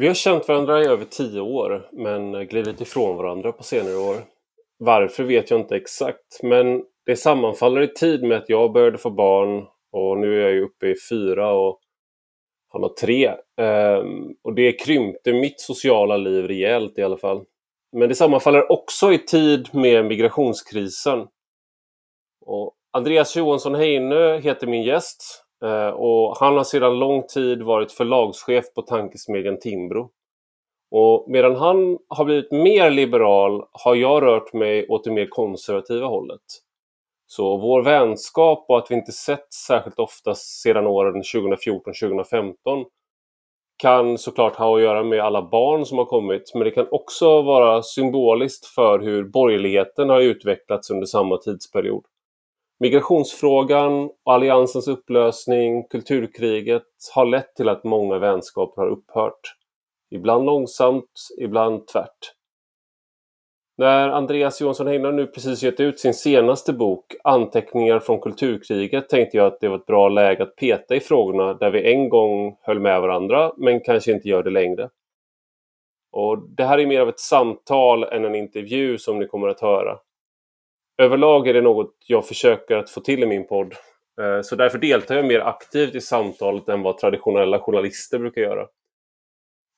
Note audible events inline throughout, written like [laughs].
Vi har känt varandra i över tio år, men glidit ifrån varandra på senare år. Varför vet jag inte exakt, men det sammanfaller i tid med att jag började få barn och nu är jag ju uppe i fyra och han har tre. Um, och det krympte mitt sociala liv rejält i alla fall. Men det sammanfaller också i tid med migrationskrisen. Och Andreas Johansson Heinö heter min gäst Eh, och han har sedan lång tid varit förlagschef på tankesmedjan Timbro. Och medan han har blivit mer liberal har jag rört mig åt det mer konservativa hållet. Så vår vänskap och att vi inte sett särskilt ofta sedan åren 2014-2015 kan såklart ha att göra med alla barn som har kommit, men det kan också vara symboliskt för hur borgerligheten har utvecklats under samma tidsperiod. Migrationsfrågan och alliansens upplösning, kulturkriget, har lett till att många vänskaper har upphört. Ibland långsamt, ibland tvärt. När Andreas Johansson Heinar nu precis gett ut sin senaste bok Anteckningar från kulturkriget tänkte jag att det var ett bra läge att peta i frågorna där vi en gång höll med varandra men kanske inte gör det längre. Och Det här är mer av ett samtal än en intervju som ni kommer att höra. Överlag är det något jag försöker att få till i min podd. Eh, så därför deltar jag mer aktivt i samtalet än vad traditionella journalister brukar göra.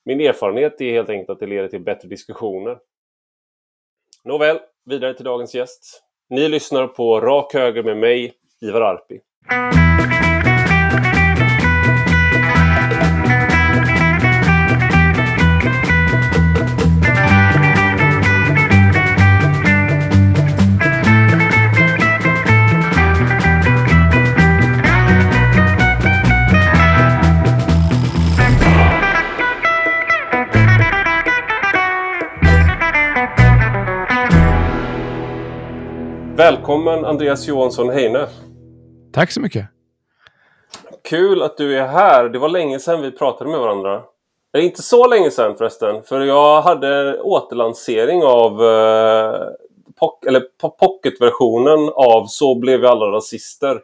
Min erfarenhet är helt enkelt att det leder till bättre diskussioner. Nåväl, vidare till dagens gäst. Ni lyssnar på Rak Höger med mig, Ivar Arpi. Välkommen Andreas Johansson Heine. Tack så mycket. Kul att du är här. Det var länge sedan vi pratade med varandra. Det är inte så länge sedan förresten. För jag hade återlansering av eh, pock, eller pocketversionen av Så blev vi alla rasister.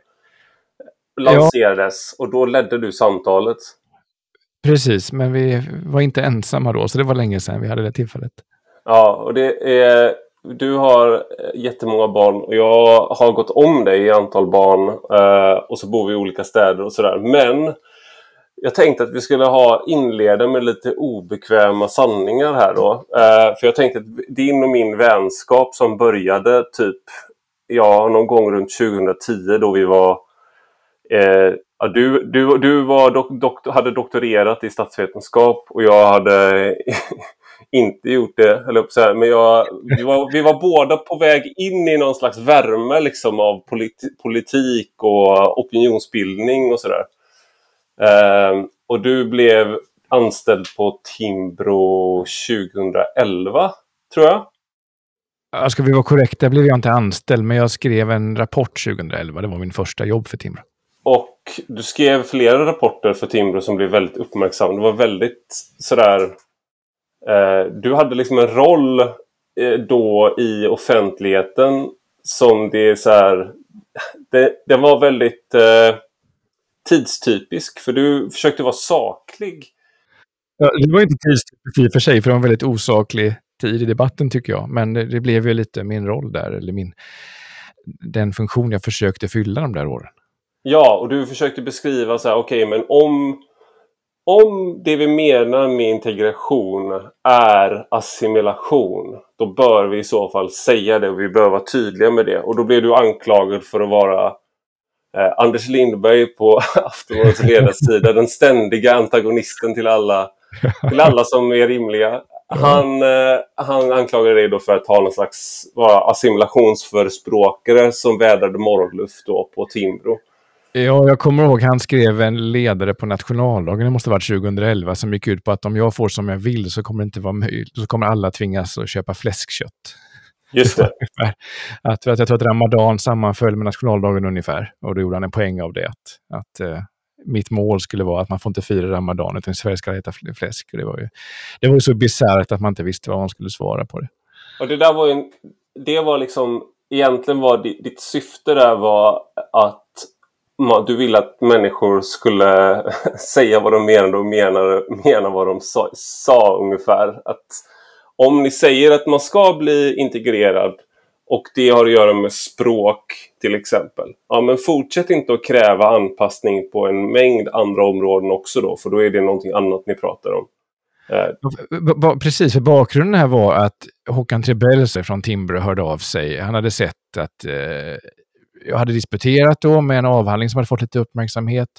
Lanserades ja. och då ledde du samtalet. Precis, men vi var inte ensamma då, så det var länge sedan vi hade det tillfället. Ja, och det är du har eh, jättemånga barn och jag har gått om dig i antal barn eh, och så bor vi i olika städer och sådär. Men jag tänkte att vi skulle ha inleda med lite obekväma sanningar här då. Eh, för jag tänkte att din och min vänskap som började typ ja, någon gång runt 2010 då vi var eh, ja, du, du, du var dok, dok, hade doktorerat i statsvetenskap och jag hade [laughs] inte gjort det, eller på så här, men jag, vi, var, vi var båda på väg in i någon slags värme liksom, av politi politik och opinionsbildning och sådär. Eh, och du blev anställd på Timbro 2011, tror jag. Ja, ska vi vara korrekta blev jag inte anställd, men jag skrev en rapport 2011. Det var min första jobb för Timbro. Och du skrev flera rapporter för Timbro som blev väldigt uppmärksamma. Det var väldigt sådär du hade liksom en roll eh, då i offentligheten som det är så här, det, det var väldigt eh, tidstypisk för du försökte vara saklig. Ja, det var inte tidstypiskt i och för sig, för det var en väldigt osaklig tid i debatten tycker jag. Men det, det, blev ju lite min roll där, eller min, den funktion jag försökte fylla de där åren. Ja, och du försökte beskriva så här, okej, okay, men om om det vi menar med integration är assimilation, då bör vi i så fall säga det och vi bör vara tydliga med det. Och då blir du anklagad för att vara eh, Anders Lindberg på [laughs] Aftonbladets ledarsida, den ständiga antagonisten till alla, till alla som är rimliga. Han, eh, han anklagade dig då för att ha någon slags vara assimilationsförespråkare som vädrade morgonluft då på Timbro. Ja, jag kommer ihåg han skrev en ledare på nationaldagen, det måste ha varit 2011, som gick ut på att om jag får som jag vill så kommer det inte vara möjligt, så kommer alla tvingas att köpa fläskkött. Just det. [laughs] att, för att jag tror att Ramadan sammanföll med nationaldagen ungefär, och då gjorde han en poäng av det. Att, att uh, mitt mål skulle vara att man får inte fira Ramadan, utan Sverige ska äta fläsk. Det var ju det var ju så bisarrt att man inte visste vad man skulle svara på det. Och det där var ju, det var liksom, egentligen var ditt syfte där var att du ville att människor skulle [laughs] säga vad de menade och mena, mena vad de sa, sa ungefär. Att om ni säger att man ska bli integrerad och det har att göra med språk till exempel. Ja, men fortsätt inte att kräva anpassning på en mängd andra områden också då, för då är det någonting annat ni pratar om. Eh, precis, för bakgrunden här var att Håkan Trebell från Timbro hörde av sig. Han hade sett att eh, jag hade disputerat då med en avhandling som hade fått lite uppmärksamhet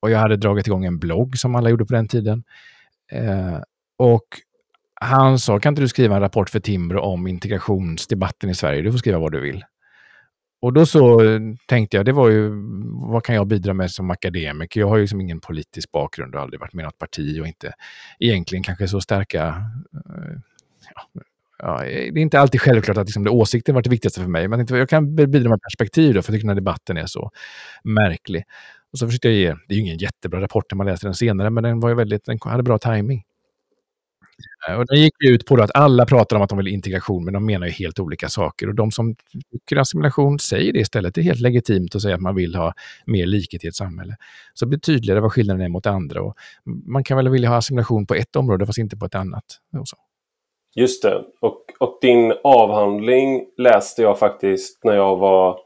och jag hade dragit igång en blogg som alla gjorde på den tiden. Eh, och han sa, kan inte du skriva en rapport för Timbro om integrationsdebatten i Sverige? Du får skriva vad du vill. Och då så tänkte jag, det var ju, vad kan jag bidra med som akademiker? Jag har ju liksom ingen politisk bakgrund och aldrig varit med i något parti och inte egentligen kanske så starka eh, ja, ja, det är inte alltid självklart att liksom, det åsikten varit det viktigaste för mig, men jag kan bidra med perspektiv då, för jag tycker den här debatten är så märklig. Och så försökte jag ge, det är ju ingen jättebra rapport när man läser den senare, men den var ju väldigt, den hade bra timing. Eh, och den gick ut på att alla pratar om att de vill integration, men de menar ju helt olika saker. Och de som tycker assimilation säger det istället. Det är helt legitimt att säga att man vill ha mer likhet i ett samhälle. Så blir tydligare vad skillnaden är mot andra. Och man kan väl vilja ha assimilation på ett område, fast inte på ett annat. Och så. Just det. Och, och din avhandling läste jag faktiskt när jag var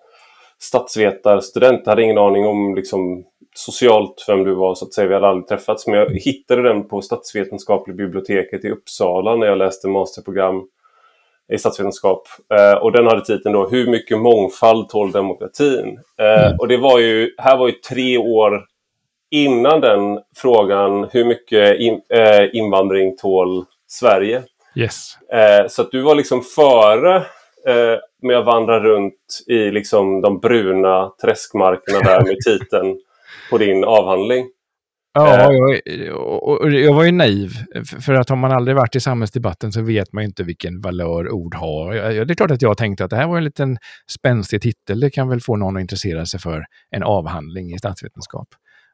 statsvetarstudent. Jag hade ingen aning om liksom, socialt vem du var, så att säga. Vi hade aldrig träffats. Men jag hittade den på Statsvetenskapliga biblioteket i Uppsala när jag läste masterprogram i statsvetenskap. Eh, och den hade titeln då Hur mycket mångfald tål demokratin? Eh, mm. Och det var ju, här var ju tre år innan den frågan Hur mycket in, eh, invandring tål Sverige? Yes. Eh, så att du var liksom före eh, med att vandra runt i liksom de bruna träskmarkerna där med titeln på din avhandling. Ja, eh. jag, och jag var ju naiv. För att har man aldrig varit i samhällsdebatten så vet man ju inte vilken valör ord har. Det är klart att jag tänkte att det här var en liten spänstig titel. Det kan väl få någon att intressera sig för en avhandling i statsvetenskap.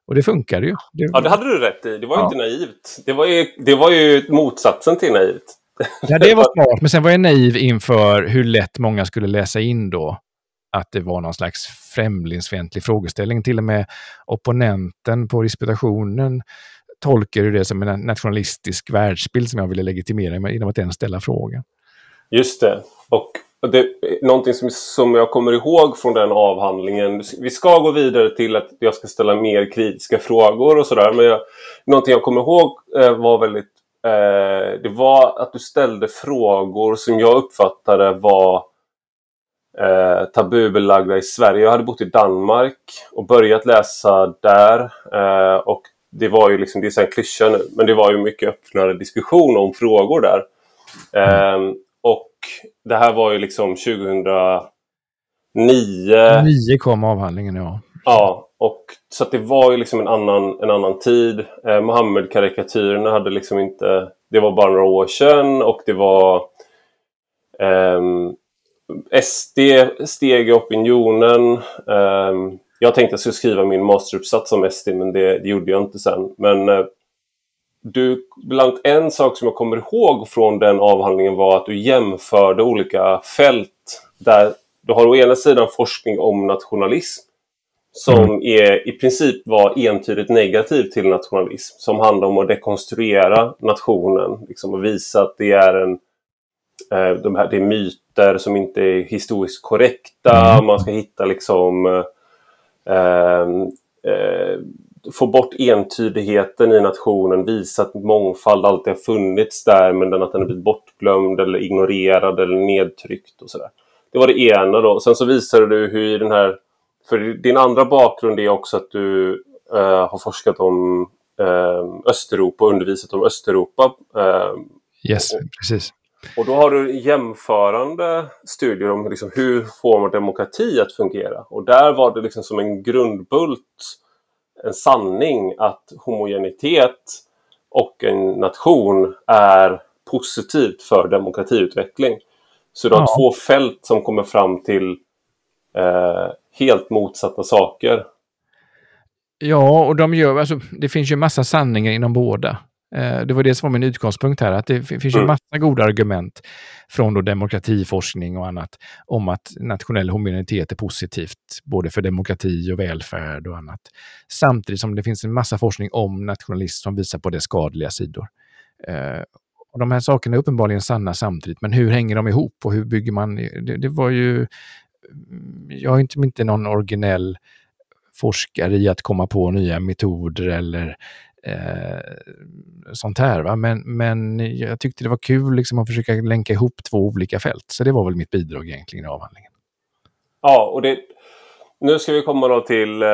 Och det funkade ju. Det... Ja, det hade du rätt i. Det var ju ja. inte naivt. Det var ju, det var ju motsatsen till naivt. Ja, det var smart. Men sen var jag naiv inför hur lätt många skulle läsa in då att det var någon slags främlingsfientlig frågeställning. Till och med opponenten på disputationen tolkar det som en nationalistisk världsbild som jag ville legitimera genom att ens ställa frågan. Just det. Och det, någonting som, som jag kommer ihåg från den avhandlingen. Vi ska gå vidare till att jag ska ställa mer kritiska frågor och sådär. Men jag, någonting jag kommer ihåg eh, var väldigt det var att du ställde frågor som jag uppfattade var eh, tabubelagda i Sverige. Jag hade bott i Danmark och börjat läsa där. Eh, och det var ju liksom, det är en klyscha nu, men det var ju mycket öppnare diskussion om frågor där. Eh, och det här var ju liksom 2009. Nio kom avhandlingen, ja. Ja, och så det var ju liksom en annan, en annan tid. Eh, Mohammed-karikatyrerna hade liksom inte... Det var bara några år sedan och det var... Eh, SD steg i opinionen. Eh, jag tänkte att jag skulle skriva min masteruppsats om SD, men det, det gjorde jag inte sen. Men eh, du, bland en sak som jag kommer ihåg från den avhandlingen var att du jämförde olika fält där du har å ena sidan forskning om nationalism som mm. är, i princip var entydigt negativ till nationalism. Som handlar om att dekonstruera nationen. Liksom, och visa att det är en eh, de här, det är myter som inte är historiskt korrekta. Mm. Man ska hitta liksom eh, eh, få bort entydigheten i nationen, visa att mångfald alltid har funnits där men att den har blivit bortglömd eller ignorerad eller nedtryckt och sådär. Det var det ena då. Sen så visade du hur i den här för din andra bakgrund är också att du eh, har forskat om eh, Östeuropa och undervisat om Östeuropa. Eh, yes, precis. Och då har du jämförande studier om liksom hur får man demokrati att fungera. Och där var det liksom som en grundbult, en sanning att homogenitet och en nation är positivt för demokratiutveckling. Så du har ja. två fält som kommer fram till eh, helt motsatta saker. Ja, och de gör, alltså, det finns ju massa sanningar inom båda. Eh, det var det som var min utgångspunkt här, att det finns ju mm. massa goda argument från då demokratiforskning och annat om att nationell homogenitet är positivt, både för demokrati och välfärd och annat. Samtidigt som det finns en massa forskning om nationalism som visar på dess skadliga sidor. Eh, och de här sakerna är uppenbarligen sanna samtidigt, men hur hänger de ihop och hur bygger man? Det, det var ju... Jag är inte, inte någon originell forskare i att komma på nya metoder eller eh, sånt här. Va? Men, men jag tyckte det var kul liksom, att försöka länka ihop två olika fält. Så det var väl mitt bidrag egentligen i avhandlingen. Ja, och det, nu ska vi komma då till eh,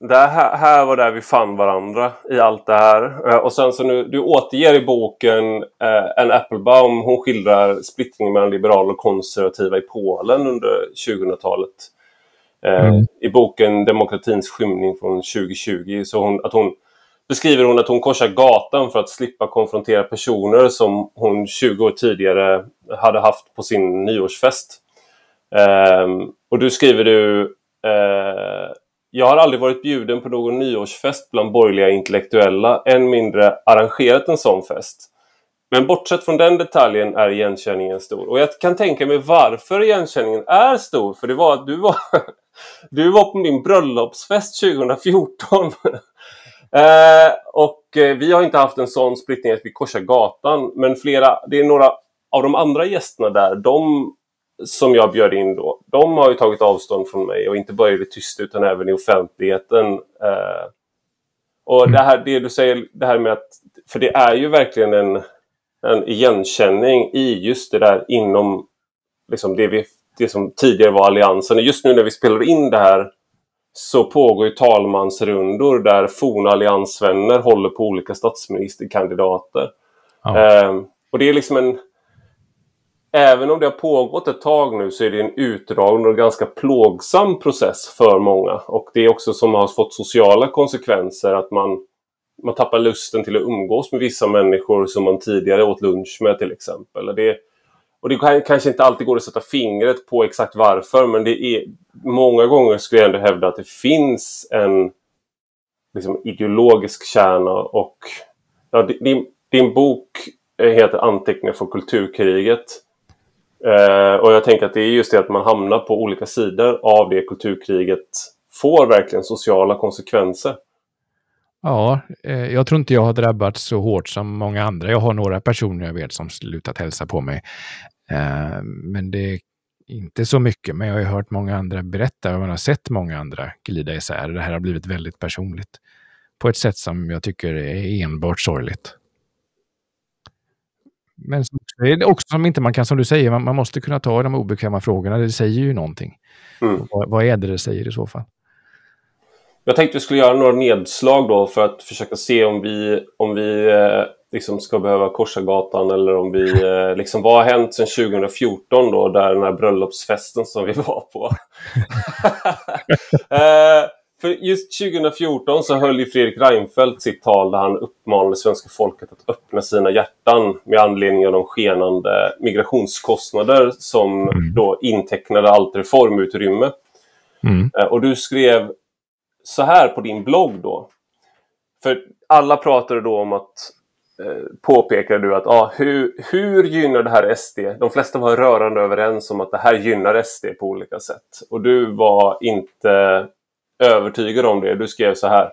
det här, här var där vi fann varandra i allt det här. Eh, och sen så nu, du återger i boken eh, en Applebaum. Hon skildrar splittringen mellan liberala och konservativa i Polen under 2000-talet. Eh, mm. I boken Demokratins skymning från 2020 så hon, att hon beskriver hon att hon korsar gatan för att slippa konfrontera personer som hon 20 år tidigare hade haft på sin nyårsfest. Eh, och du skriver du eh, jag har aldrig varit bjuden på någon nyårsfest bland borgerliga intellektuella, än mindre arrangerat en sån fest. Men bortsett från den detaljen är igenkänningen stor. Och jag kan tänka mig varför igenkänningen är stor. För det var att du var, [laughs] du var på min bröllopsfest 2014. [laughs] eh, och eh, vi har inte haft en sån splittring att vi korsar gatan. Men flera, det är några av de andra gästerna där, de som jag bjöd in då, de har ju tagit avstånd från mig och inte bara i det tysta utan även i offentligheten. Eh, och det här det du säger, det här med att, för det är ju verkligen en, en igenkänning i just det där inom liksom det, vi, det som tidigare var Alliansen. Just nu när vi spelar in det här så pågår ju talmansrundor där forna alliansvänner håller på olika statsministerkandidater. Ja. Eh, och det är liksom en även om det har pågått ett tag nu så är det en utdragen och ganska plågsam process för många. Och det är också som har fått sociala konsekvenser att man, man tappar lusten till att umgås med vissa människor som man tidigare åt lunch med till exempel. Det, och det kan, kanske inte alltid går att sätta fingret på exakt varför men det är många gånger skulle jag ändå hävda att det finns en liksom, ideologisk kärna och ja, din, din bok eh, heter Anteckningar från kulturkriget. Eh, och jag tänker att det är just det att man hamnar på olika sidor av det kulturkriget får verkligen sociala konsekvenser. Ja, eh, jag tror inte jag har drabbats så hårt som många andra. Jag har några personer jag vet som slutat hälsa på mig. Eh, men det är inte så mycket. Men jag har hört många andra berätta och man har sett många andra glida isär. Det här har blivit väldigt personligt på ett sätt som jag tycker är enbart sorgligt. Men det är också som inte man kan, som du säger, man, man måste kunna ta de obekväma frågorna. Det säger ju någonting. Mm. Vad, vad, är det det säger i så fall? Jag tänkte vi skulle göra några nedslag då för att försöka se om vi, om vi eh, liksom ska behöva korsa gatan eller om vi... [laughs] Eh, liksom, vad har hänt sedan 2014 då, där den här bröllopsfesten som vi var på? [laughs] [laughs] eh, för just 2014 så höll ju Fredrik Reinfeldt sitt tal där han uppmanade svenska folket att öppna sina hjärtan med anledning av de skenande migrationskostnader som mm. då intecknade allt reformutrymme. Mm. Eh, och du skrev så här på din blogg då. För alla pratade då om att eh, påpekade du att ah, hur, hur gynnar det här SD? De flesta var rörande överens om att det här gynnar SD på olika sätt. Och du var inte övertygad om det. Du skrev så här.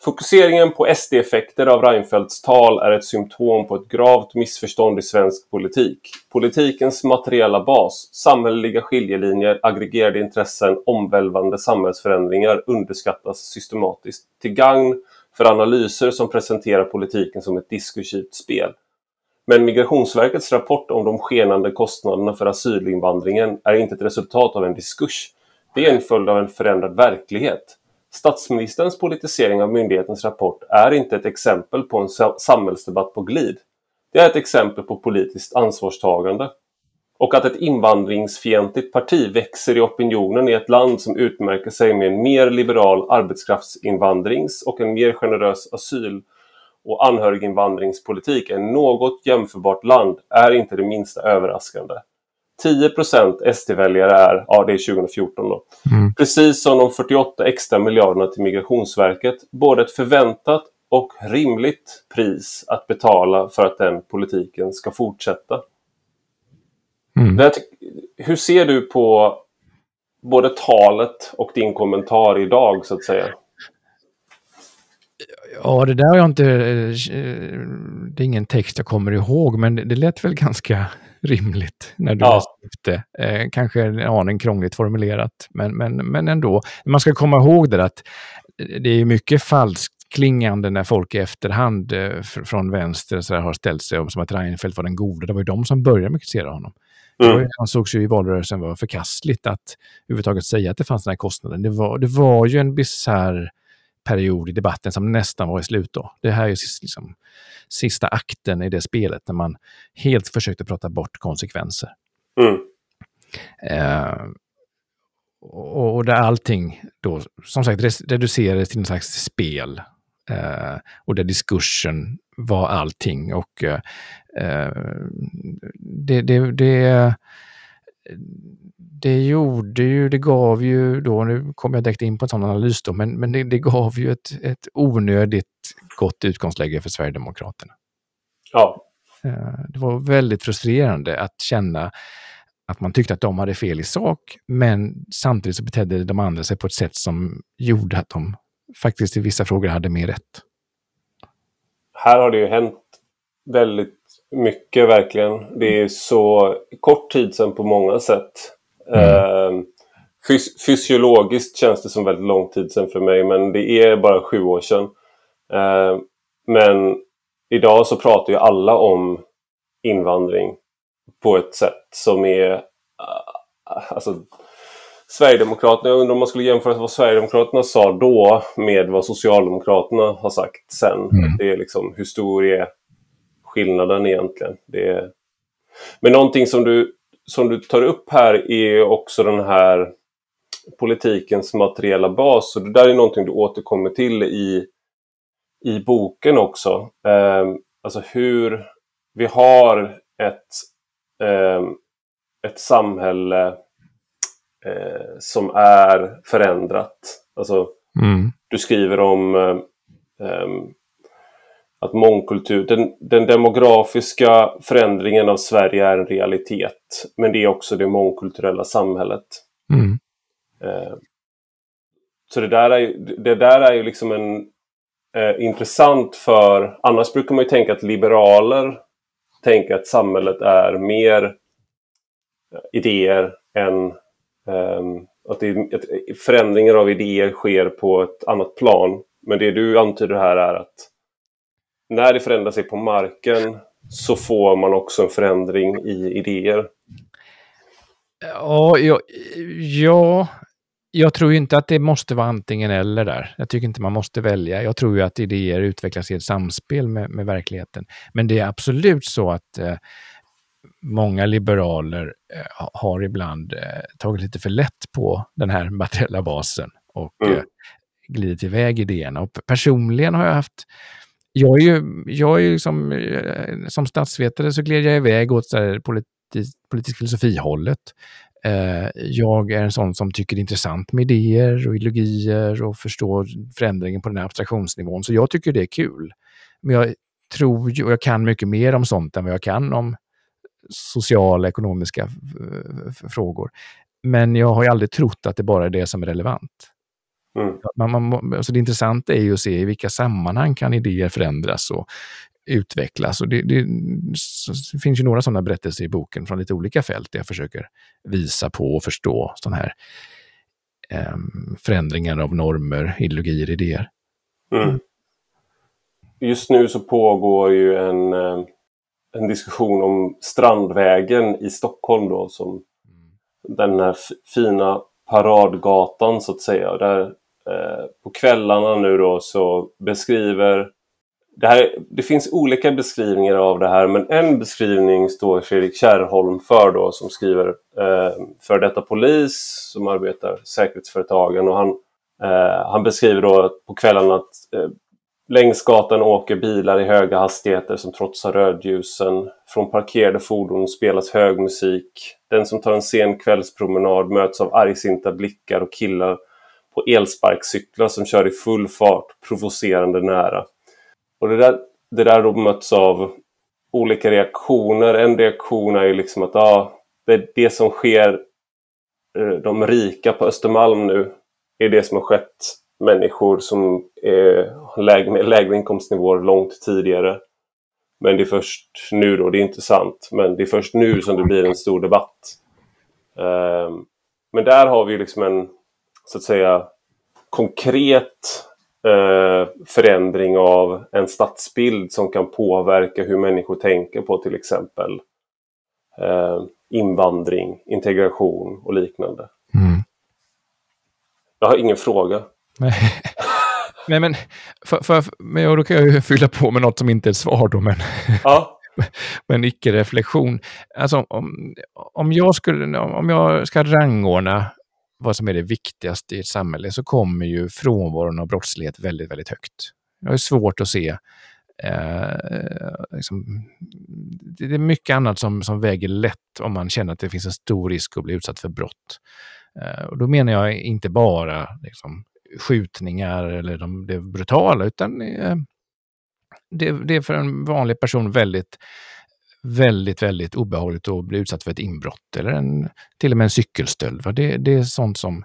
Fokuseringen på SD-effekter av Reinfeldts tal är ett symptom på ett gravt missförstånd i svensk politik. Politikens materiella bas, samhälleliga skiljelinjer, aggregerade intressen, omvälvande samhällsförändringar underskattas systematiskt till gagn för analyser som presenterar politiken som ett diskursivt spel. Men Migrationsverkets rapport om de skenande kostnaderna för asylinvandringen är inte ett resultat av en diskurs det är en följd av en förändrad verklighet. Statsministerns politisering av myndighetens rapport är inte ett exempel på en samhällsdebatt på glid. Det är ett exempel på politiskt ansvarstagande. Och att ett invandringsfientligt parti växer i opinionen i ett land som utmärker sig med en mer liberal arbetskraftsinvandrings och en mer generös asyl och anhöriginvandringspolitik än något jämförbart land är inte det minsta överraskande. 10 SD-väljare är, ja det är 2014 då, mm. precis som de 48 extra miljarderna till Migrationsverket, både ett förväntat och rimligt pris att betala för att den politiken ska fortsätta. Mm. Hur ser du på både talet och din kommentar idag så att säga? Ja, det där har jag inte... Eh, det är ingen text jag kommer ihåg, men det lät väl ganska rimligt när du ja. det. Eh, kanske en aning krångligt formulerat, men, men, men ändå. Man ska komma ihåg det att det är mycket falskt klingande när folk i efterhand eh, från vänster så har ställt sig om som att Reinfeldt var den gode. Det var ju de som började med att kritisera honom. Mm. Han sågs ju i valrörelsen var förkastligt att överhuvudtaget säga att det fanns den här kostnaden. Det var, det var ju en bisarr period i debatten som nästan var i slut då. Det här är ju liksom sista akten i det spelet när man helt försökte prata bort konsekvenser. Mm. Eh, och, och där allting då, som sagt, reducerades till en slags spel. Eh, och där diskursen var allting. Och eh, det, det, det, det gjorde ju, det gav ju då, nu kommer jag direkt in på en sån analys då, men, men det, det gav ju ett, ett onödigt gott utgångsläge för Sverigedemokraterna. Ja. Eh, det var väldigt frustrerande att känna att man tyckte att de hade fel i sak, men samtidigt så betedde de andra sig på ett sätt som gjorde att de faktiskt i vissa frågor hade mer rätt. Här har det ju hänt väldigt mycket verkligen. Det är så kort tid sedan på många sätt. Mm. Eh, fys fysiologiskt känns det som väldigt lång tid sedan för mig, men det är bara sju år sedan. Eh, men idag så pratar ju alla om invandring på ett sätt som är... Alltså, Sverigedemokraterna, jag undrar om man skulle jämföra vad Sverigedemokraterna sa då med vad Socialdemokraterna har sagt sen. Mm. Det är liksom, hur stor är skillnaden egentligen? Det är... Men någonting som du, som du tar upp här är också den här politikens materiella bas. Och det där är någonting du återkommer till i, i boken också. Eh, alltså hur vi har ett eh, ett samhälle eh, som är förändrat. Alltså, mm. Du skriver om eh, att mångkultur, den, den, demografiska förändringen av Sverige är en realitet. Men det är också det mångkulturella samhället. Mm. Eh, så det där är, ju, det där är ju liksom en eh, intressant för, annars brukar man ju tänka att liberaler tänka att samhället är mer eh, idéer än um, att, det, att förändringar av idéer sker på ett annat plan. Men det du antyder här är att när det förändrar sig på marken så får man också en förändring i idéer. Ja, ja, ja jag tror inte att det måste vara antingen eller där. Jag tycker inte man måste välja. Jag tror ju att idéer utvecklas i ett samspel med, med verkligheten. Men det är absolut så att eh, många liberaler eh, har ibland eh, tagit lite för lätt på den här [laughs] materiella basen och mm. eh, glidit iväg idéerna. Och personligen har jag haft jag är ju, jag är ju som, som statsvetare så gled jag iväg åt så politisk, politisk filosofi-hållet. Eh, jag är en sån som tycker det är intressant med idéer och ideologier och förstår förändringen på den här abstraktionsnivån. Så jag tycker det är kul. Men jag tror ju, och jag kan mycket mer om sånt än vad jag kan om sociala, ekonomiska eh, frågor. Men jag har ju aldrig trott att det bara är det som är relevant. Mm. Man, man, alltså det intressanta är ju att se i vilka sammanhang kan idéer förändras och utvecklas. Och det, det, det finns ju några sådana berättelser i boken från lite olika fält där jag försöker visa på och förstå sådana här eh, förändringar av normer, ideologier, idéer. Mm. Just nu så pågår ju en, eh, en diskussion om Strandvägen i Stockholm då som den här fina paradgatan så att säga. Där, eh, på kvällarna nu då så beskriver det, här, det finns olika beskrivningar av det här men en beskrivning står Fredrik Kärrholm för då som skriver eh, för detta polis som arbetar säkerhetsföretagen och han, eh, han beskriver då på kvällarna att eh, längs gatan åker bilar i höga hastigheter som trotsar rödljusen. Från parkerade fordon spelas hög musik. Den som tar en sen kvällspromenad möts av argsinta blickar och killar på elsparkcyklar som kör i full fart provocerande nära. Och det där, det där har mötts av olika reaktioner. En reaktion är ju liksom att ah, det, det som sker eh, de rika på Östermalm nu är det som har skett människor som är lägre, med lägre inkomstnivåer långt tidigare. Men det är först nu då, det är inte sant, men det är först nu som det blir en stor debatt. Um, men där har vi liksom en, så att säga, konkret uh, förändring av en stadsbild som kan påverka hur människor tänker på till exempel uh, invandring, integration och liknande. Mm. Jag har ingen fråga. [laughs] Nej, men, för, för, men då kan jag ju fylla på med något som inte är ett svar då, men, [laughs] ja. men icke-reflektion. Alltså, om, om, jag skulle, om jag ska rangordna vad som är det viktigaste i ett samhälle så kommer ju frånvaron av brottslighet väldigt, väldigt högt. Jag har svårt att se Eh, liksom, det är mycket annat som, som väger lätt om man känner att det finns en stor risk att bli utsatt för brott. Eh, och då menar jag inte bara liksom, skjutningar eller de, det brutala, utan eh, det, det är för en vanlig person väldigt väldigt, väldigt obehagligt att bli utsatt för ett inbrott eller en, till och med en cykelstöld. Det, det är sånt som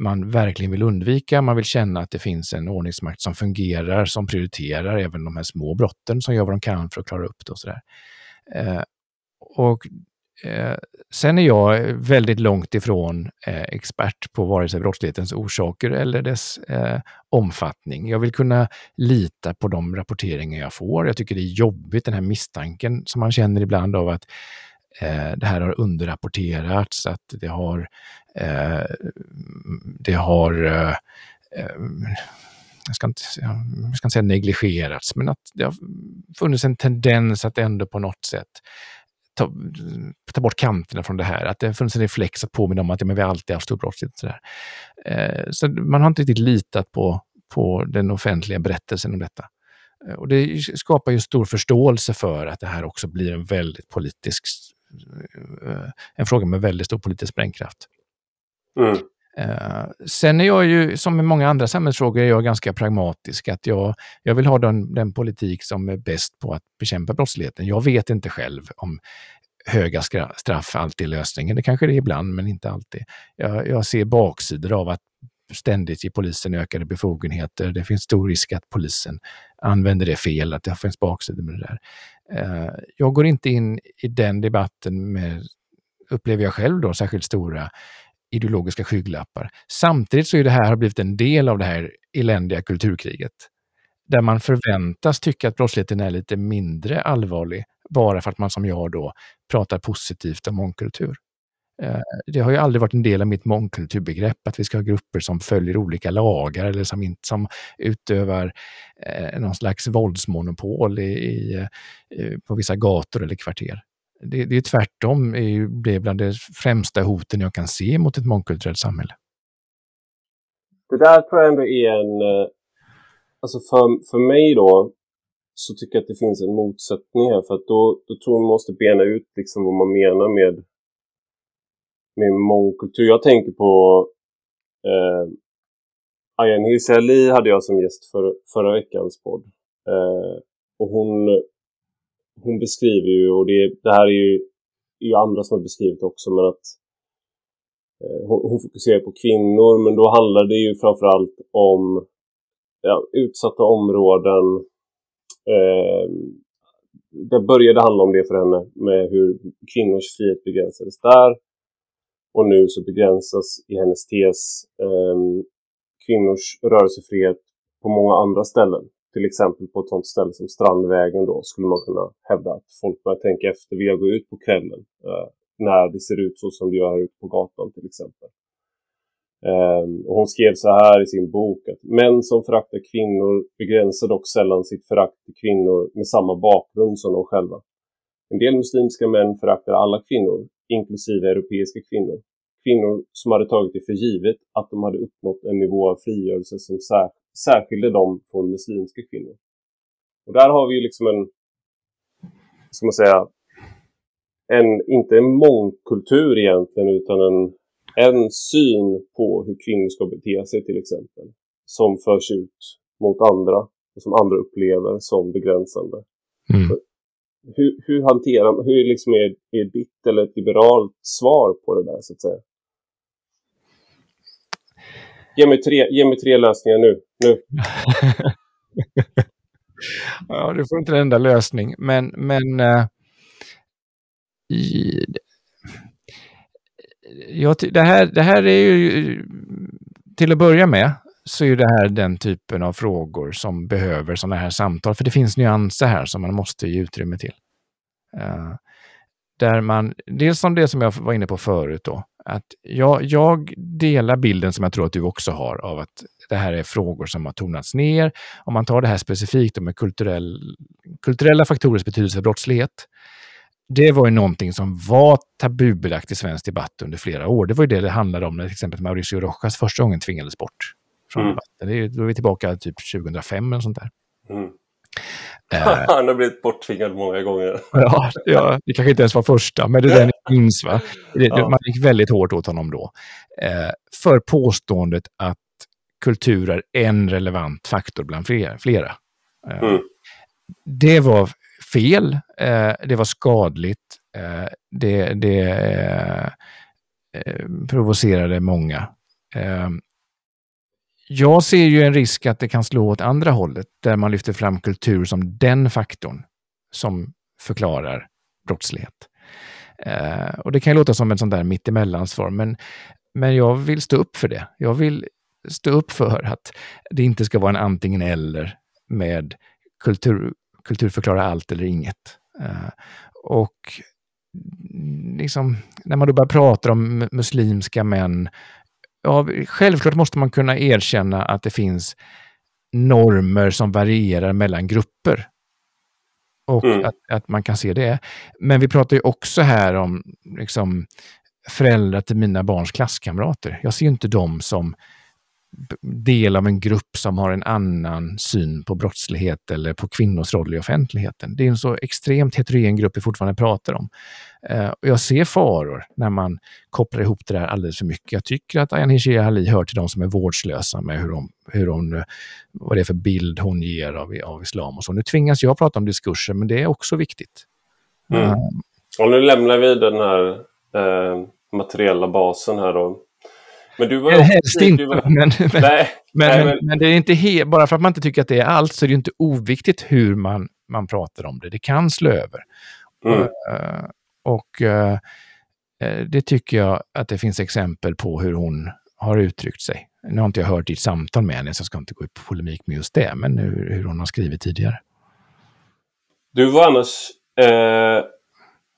man verkligen vill undvika. Man vill känna att det finns en ordningsmakt som fungerar, som prioriterar även de här små brotten, som gör vad de kan för att klara upp det och sådär. Eh, och Eh, sen är jag väldigt långt ifrån eh, expert på vare sig brottslighetens orsaker eller dess eh, omfattning. Jag vill kunna lita på de rapporteringar jag får. Jag tycker det är jobbigt, den här misstanken som man känner ibland av att eh, det här har underrapporterats, att det har, eh, det har eh, eh jag ska, inte, jag ska inte säga negligerats, men att det har funnits en tendens att ändå på något sätt ta, ta bort kanterna från det här. Att det har funnits en reflex att påminna om att ja, men vi har alltid haft stor brottslighet. Eh, så man har inte riktigt litat på, på den offentliga berättelsen om detta. Eh, och det skapar ju stor förståelse för att det här också blir en väldigt politisk, eh, en fråga med väldigt stor politisk sprängkraft. Mm. Uh, sen är jag ju, som i många andra samhällsfrågor, är jag ganska pragmatisk. Att jag, jag vill ha den, den politik som är bäst på att bekämpa brottsligheten. Jag vet inte själv om höga straff alltid är lösningen. Det kanske det är ibland, men inte alltid. Jag, jag ser baksidor av att ständigt ge polisen ökade befogenheter. Det finns stor risk att polisen använder det fel, att det finns baksidor med det där. Uh, jag går inte in i den debatten med, upplever jag själv då, särskilt stora ideologiska skygglappar. Samtidigt så är det här har blivit en del av det här eländiga kulturkriget. Där man förväntas tycka att brottsligheten är lite mindre allvarlig bara för att man som jag då pratar positivt om mångkultur. Eh, det har ju aldrig varit en del av mitt mångkulturbegrepp att vi ska ha grupper som följer olika lagar eller som, inte, som utövar eh, någon slags våldsmonopol i, i, eh, på vissa gator eller kvarter det, det är tvärtom är det bland de främsta hoten jag kan se mot ett mångkulturellt samhälle. Det där tror jag ändå är en... Eh, alltså för, för mig då så tycker jag att det finns en motsättning här. För att då, då tror jag man måste bena ut liksom vad man menar med, med mångkultur. Jag tänker på eh, Ayan Hirsi Ali hade jag som gäst för, förra veckans podd. Eh, och hon hon beskriver ju, och det, det här är ju, är ju andra som har beskrivit också, men att eh, hon, hon, fokuserar på kvinnor, men då handlar det ju framförallt om ja, utsatta områden. Eh, det började handla om det för henne, med hur kvinnors frihet begränsades där. Och nu så begränsas i hennes tes eh, kvinnors rörelsefrihet på många andra ställen till exempel på ett sånt ställe som Strandvägen då skulle man kunna hävda att folk börjar tänka efter vill jag gå ut på kvällen eh, när det ser ut så som det gör ute på gatan till exempel. Eh, och hon skrev så här i sin bok att män som föraktar kvinnor begränsar dock sällan sitt förakt till kvinnor med samma bakgrund som de själva. En del muslimska män föraktar alla kvinnor, inklusive europeiska kvinnor. Kvinnor som hade tagit det för givet att de hade uppnått en nivå av frigörelse som särskilt särskilde dem från muslimska kvinnor. Och där har vi ju liksom en, ska man säga, en, inte en mångkultur egentligen, utan en, en syn på hur kvinnor ska bete sig till exempel, som förs ut mot andra. och som andra upplever som begränsande. Mm. Hur, hur hanterar hur liksom är, är ditt eller ett liberalt svar på det där så att säga? Ge mig tre, ge mig tre lösningar nu nu. [laughs] ja, du får inte en enda lösning, men, men uh, i, ja, det, här, det här är ju, till att börja med, så är det här den typen av frågor som behöver sådana här samtal. För det finns nyanser här som man måste ge utrymme till. Uh, där man, dels som det som jag var inne på förut då, att jag, jag delar bilden som jag tror att du också har av att det här är frågor som har tonats ner. Om man tar det här specifikt med kulturell, kulturella faktorers betydelse för brottslighet. Det var ju någonting som var tabubelagt i svensk debatt under flera år. Det var ju det det handlade om när till exempel Mauricio Rojas första gången tvingades bort från mm. debatten. Det är, då är vi tillbaka typ 2005 eller sånt där. Mm. Eh, [laughs] Han har blivit borttvingad många gånger. [laughs] ja, ja, det kanske inte ens var första, men det är den jag minns. Va? Det, [laughs] ja. Man gick väldigt hårt åt honom då. Eh, för påståendet att kultur är en relevant faktor bland flera. Eh, mm. Det var fel, eh, det var skadligt, eh, det, det provocerade många. Jag ser ju en risk att det kan slå åt andra hållet, där man lyfter fram kultur som den faktorn som förklarar brottslighet. Eh, och det kan låta som en sån där mittemellan-svar, men, men jag vill stå upp för det. Jag vill stå upp för att det inte ska vara en antingen eller med kultur, kulturförklara allt eller inget. Eh, och liksom, när man då börjar prata om muslimska män ja, självklart måste man kunna erkänna att det finns normer som varierar mellan grupper. Och mm. att, att, man kan se det. Men vi pratar ju också här om liksom, föräldrar till mina barns klasskamrater. Jag ser inte dem som del av en grupp som har en annan syn på brottslighet eller på kvinnors roll i offentligheten. Det är en så extremt heterogen grupp vi fortfarande pratar om. Uh, jag ser faror när man kopplar ihop det där alldeles för mycket. Jag tycker att Ayaan Hirsi Ali hör till de som är vårdslösa med hur hon, hur hon, vad det är för bild hon ger av, av islam och så. Nu tvingas jag prata om diskurser, men det är också viktigt. Mm. Uh, och nu lämnar vi den här uh, materiella basen här då men du var Helst inte, var... [laughs] men, men, nej, men, nej, men, men, det är inte he... bara för att man inte tycker att det är allt så är det inte oviktigt hur man, man pratar om det. Det kan slå över. Mm. Uh, och uh, det tycker jag att det finns exempel på hur hon har uttryckt sig. Nu har inte jag hört ditt samtal med henne, så jag ska inte gå i polemik med just det, men hur, hur hon har skrivit tidigare. Du var annars eh,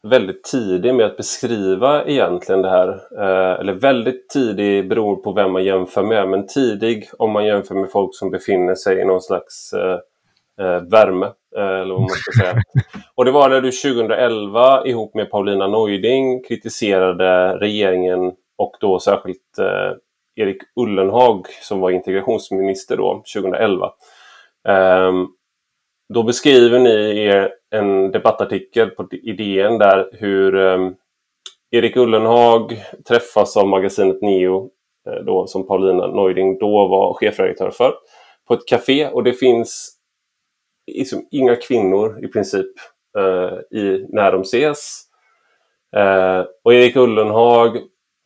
väldigt tidig med att beskriva egentligen det här. Eh, eller väldigt tidig beror på vem man jämför med, men tidig om man jämför med folk som befinner sig i någon slags eh, eh värme. Eh, eller vad man ska säga. [laughs] Och det var när du 2011 ihop med Paulina Neuding kritiserade regeringen och då särskilt Erik Ullenhag som var integrationsminister då, 2011. Um, då beskriver ni er en debattartikel på idén där hur um, Erik Ullenhag träffas av magasinet Neo, eh, då, som Paulina Neuding då var chefredaktör för, på ett café och det finns liksom inga kvinnor i princip uh, i, när de ses. Uh, och Erik Ullenhag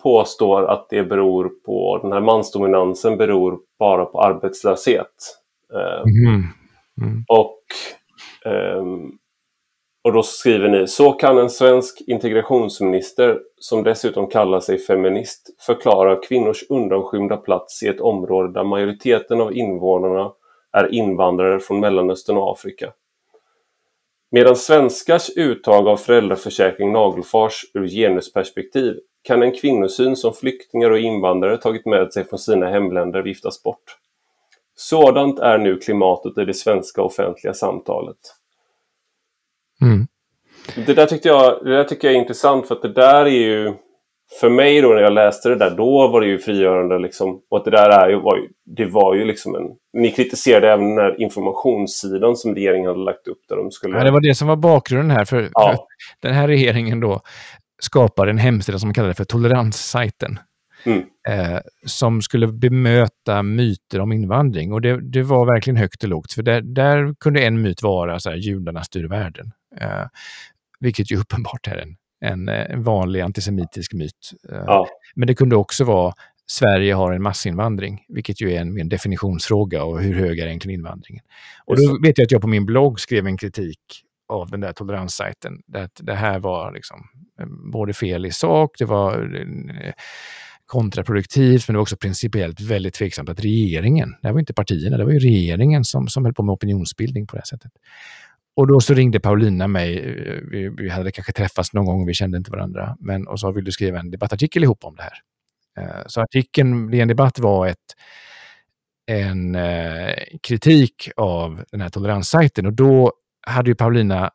påstår att det beror på, den här mansdominansen beror bara på arbetslöshet. Uh, mm. Mm. Och, um, och då skriver ni, så kan en svensk integrationsminister, som dessutom kallar sig feminist, förklara kvinnors undanskymda plats i ett område där majoriteten av invånarna är invandrare från Mellanöstern och Afrika. Medan svenskars uttag av föräldraförsäkring nagelfars ur genusperspektiv kan en kvinnosyn som flyktingar och invandrare tagit med sig från sina hemländer viftas bort. Sådant är nu klimatet i det svenska offentliga samtalet. Det, där tyckte jag, det där tycker jag är intressant för att det där är ju för mig då när jag läste det där, då var det ju frigörande liksom. Och det där är ju, var ju, det var ju liksom en... Ni kritiserade även den här informationssidan som regeringen hade lagt upp där de skulle... Ja, det var det som var bakgrunden här. För, ja. för den här regeringen då skapade en hemsida som kallades för toleranssajten. Mm. Eh, som skulle bemöta myter om invandring. Och det, det var verkligen högt och lågt. För där, där kunde en myt vara så här, judarna styr världen. Eh, vilket ju [laughs] uppenbart är en, en, en vanlig antisemitisk myt. Eh, Ja. Men det kunde också vara Sverige har en massinvandring, vilket ju är en, en definitionsfråga och hur hög är egentligen invandringen? Och då vet jag att jag på min blogg skrev en kritik av den där toleranssajten. Att det här var liksom eh, både fel i sak, det var eh, kontraproduktivt, men det var också principiellt väldigt tveksamt att regeringen, det här var inte partierna, det var ju regeringen som, som höll på med opinionsbildning på det här sättet. Och då så ringde Paulina mig, eh, vi, vi hade kanske träffats någon gång, vi kände inte varandra, men, och sa vill du skriva en debattartikel ihop om det här? Eh, Så artikeln i en debatt var ett, en eh, kritik av den här toleranssajten och då hade ju Paulina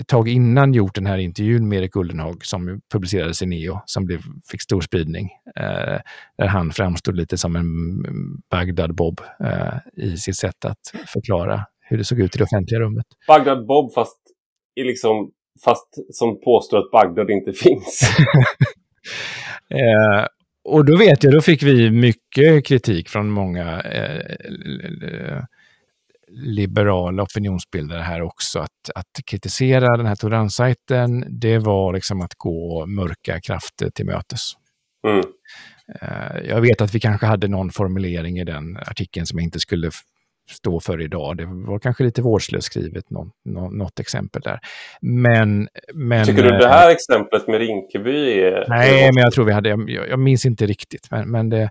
ett tag innan gjort den här intervjun med Erik Ullenhag som publicerades i Neo, som blev, fick stor spridning. Eh, där han framstod lite som en mm, Bagdad-Bob eh, i sitt sätt att förklara hur det såg ut i det offentliga rummet. Bagdad Bob fast, i liksom, fast som påstår att Bagdad inte [laughs] finns. [laughs] Eh, och då vet jag, då fick vi mycket kritik från många eh, liberala opinionsbildare här också. Att, att kritisera den här toleranssajten, det var liksom att gå mörka krafter till mötes. Mm. Eh, jag vet att vi kanske hade någon formulering i den artikeln som jag inte skulle stå för idag. Det var kanske lite vårdslöst skrivet, någon, nå- något exempel där. Men... men Tycker du eh, det här exemplet med Rinkeby är... Nej, men jag tror vi hade, jag, jag minns inte riktigt, men, men det,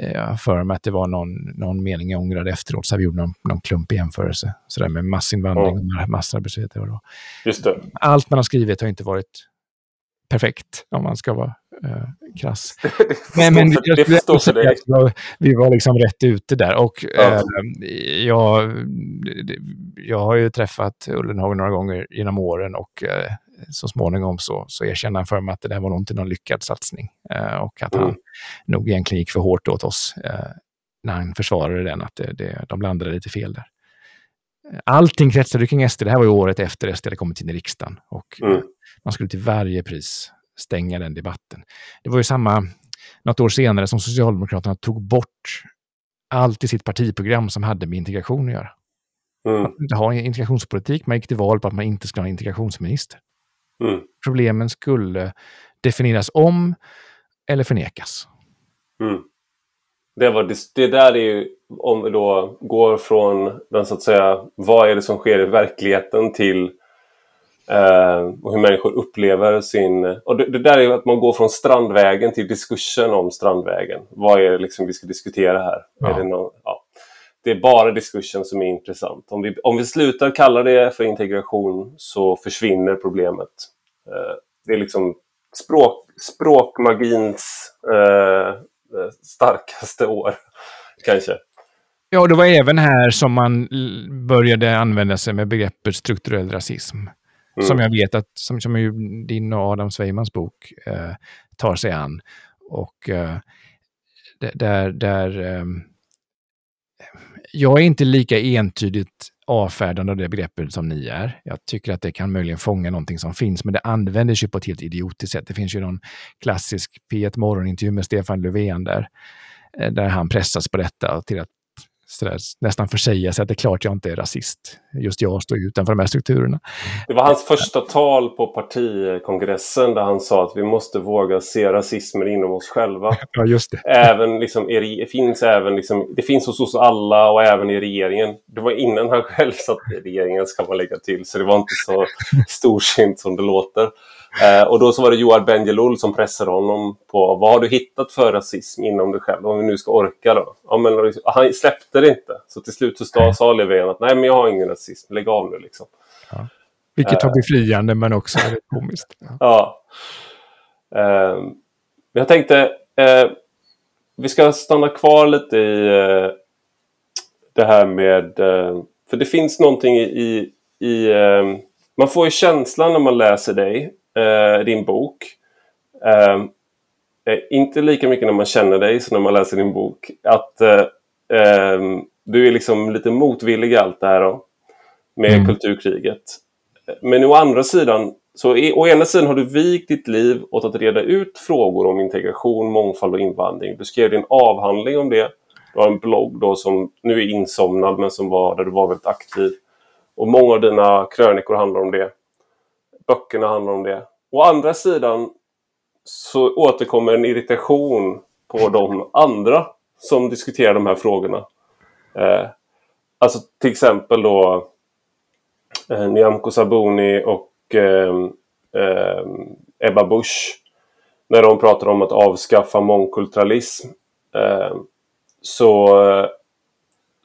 eh, jag för mig att det var någon, någon mening jag ångrade efteråt, så vi gjorde någon, någon klumpig jämförelse. Sådär med massinvandring och massarbetslöshet. då. Just det. Allt man har skrivit har inte varit perfekt, om man ska vara eh, krass. [laughs] Får Men, för- jag det ändå för att jag- vi var liksom rätt ute där. Och Ja. eh, jag, jag har ju träffat Ullenhag några gånger genom åren och eh, så småningom så, så erkände han för mig att det där var nog inte någon lyckad satsning. Eh, och att han Mm. nog egentligen gick för hårt åt oss eh, när han försvarade den, att det, det, de landade lite fel där. Allting kretsade kring SD. Det här var ju året efter SD hade kommit in i riksdagen. Och Mm. man skulle till varje pris stänga den debatten. Det var ju samma, något år senare, som Socialdemokraterna tog bort allt i sitt partiprogram som hade med integration att göra. Mm. Man inte ha integrationspolitik, man gick till val på att man inte skulle ha integrationsminister. Mm. Problemen skulle definieras om eller förnekas. Mm. Det, var, det, där är ju, om vi då går från den så att säga, vad är det som sker i verkligheten till eh, och hur människor upplever sin... Och det, det där är ju att man går från Strandvägen till diskursen om Strandvägen. Vad är det liksom vi ska diskutera här? Ja. Är det, någon, ja. det är bara diskursen som är intressant. Om vi, om vi slutar kalla det för integration så försvinner problemet. Eh, det är liksom språk, språkmagins eh, starkaste år, kanske. Ja, det var även här som man började använda sig med begreppet strukturell rasism. Mm. Som jag vet att, som, som ju din och Adam Sveimans bok eh, tar sig an. Och eh, där, där ehm, jag är inte lika entydigt avfärdande av det begreppet som ni är. Jag tycker att det kan möjligen fånga någonting som finns, men det användes ju på ett helt idiotiskt sätt. Det finns ju någon klassisk P1 Morgonintervju med Stefan Löfven där, eh, där han pressas på detta till att sådär, nästan försäga sig att det är klart jag inte är rasist. Just jag står utanför de här strukturerna. Det var hans första tal på partikongressen där han sa att vi måste våga se rasismen inom oss själva. [laughs] Ja, just det. Även liksom, re- finns även liksom, det finns hos oss alla och även i regeringen. Det var innan han själv satt i regeringen, ska man lägga till, så det var inte så [laughs] storsint som det låter. Eh, och då så var det Joar Bendjelloul som pressade honom på vad har du hittat för rasism inom dig själv, om vi nu ska orka då. Ja, men, liksom, han släppte det inte. Så till slut så sa- Löfven att nej, men jag har ingen rasism, lägg av nu liksom. Vilket har befriande men också väldigt komiskt. Ja. Ja. Ehm, jag tänkte, eh, vi ska stanna kvar lite i eh, det här med... Eh, för det finns någonting i... i, i eh, man får ju känslan när man läser dig, eh, din bok. Eh, inte lika mycket när man känner dig som när man läser din bok. Att eh, ehm, du är liksom lite motvillig i allt det här då, med Mm. kulturkriget. Men å andra sidan så i, å ena sidan har du vikt ditt liv åt att reda ut frågor om integration, mångfald och invandring. Du skrev din avhandling om det. Du har en blogg då som nu är insomnad men som var där du var väldigt aktiv. Och många av dina krönikor handlar om det. Böckerna handlar om det. Å andra sidan så återkommer en irritation på de andra som diskuterar de här frågorna. Eh, alltså till exempel då eh, Nyamko Sabuni och eh, eh, Ebba Busch. När de pratar om att avskaffa mångkulturalism. Eh, så,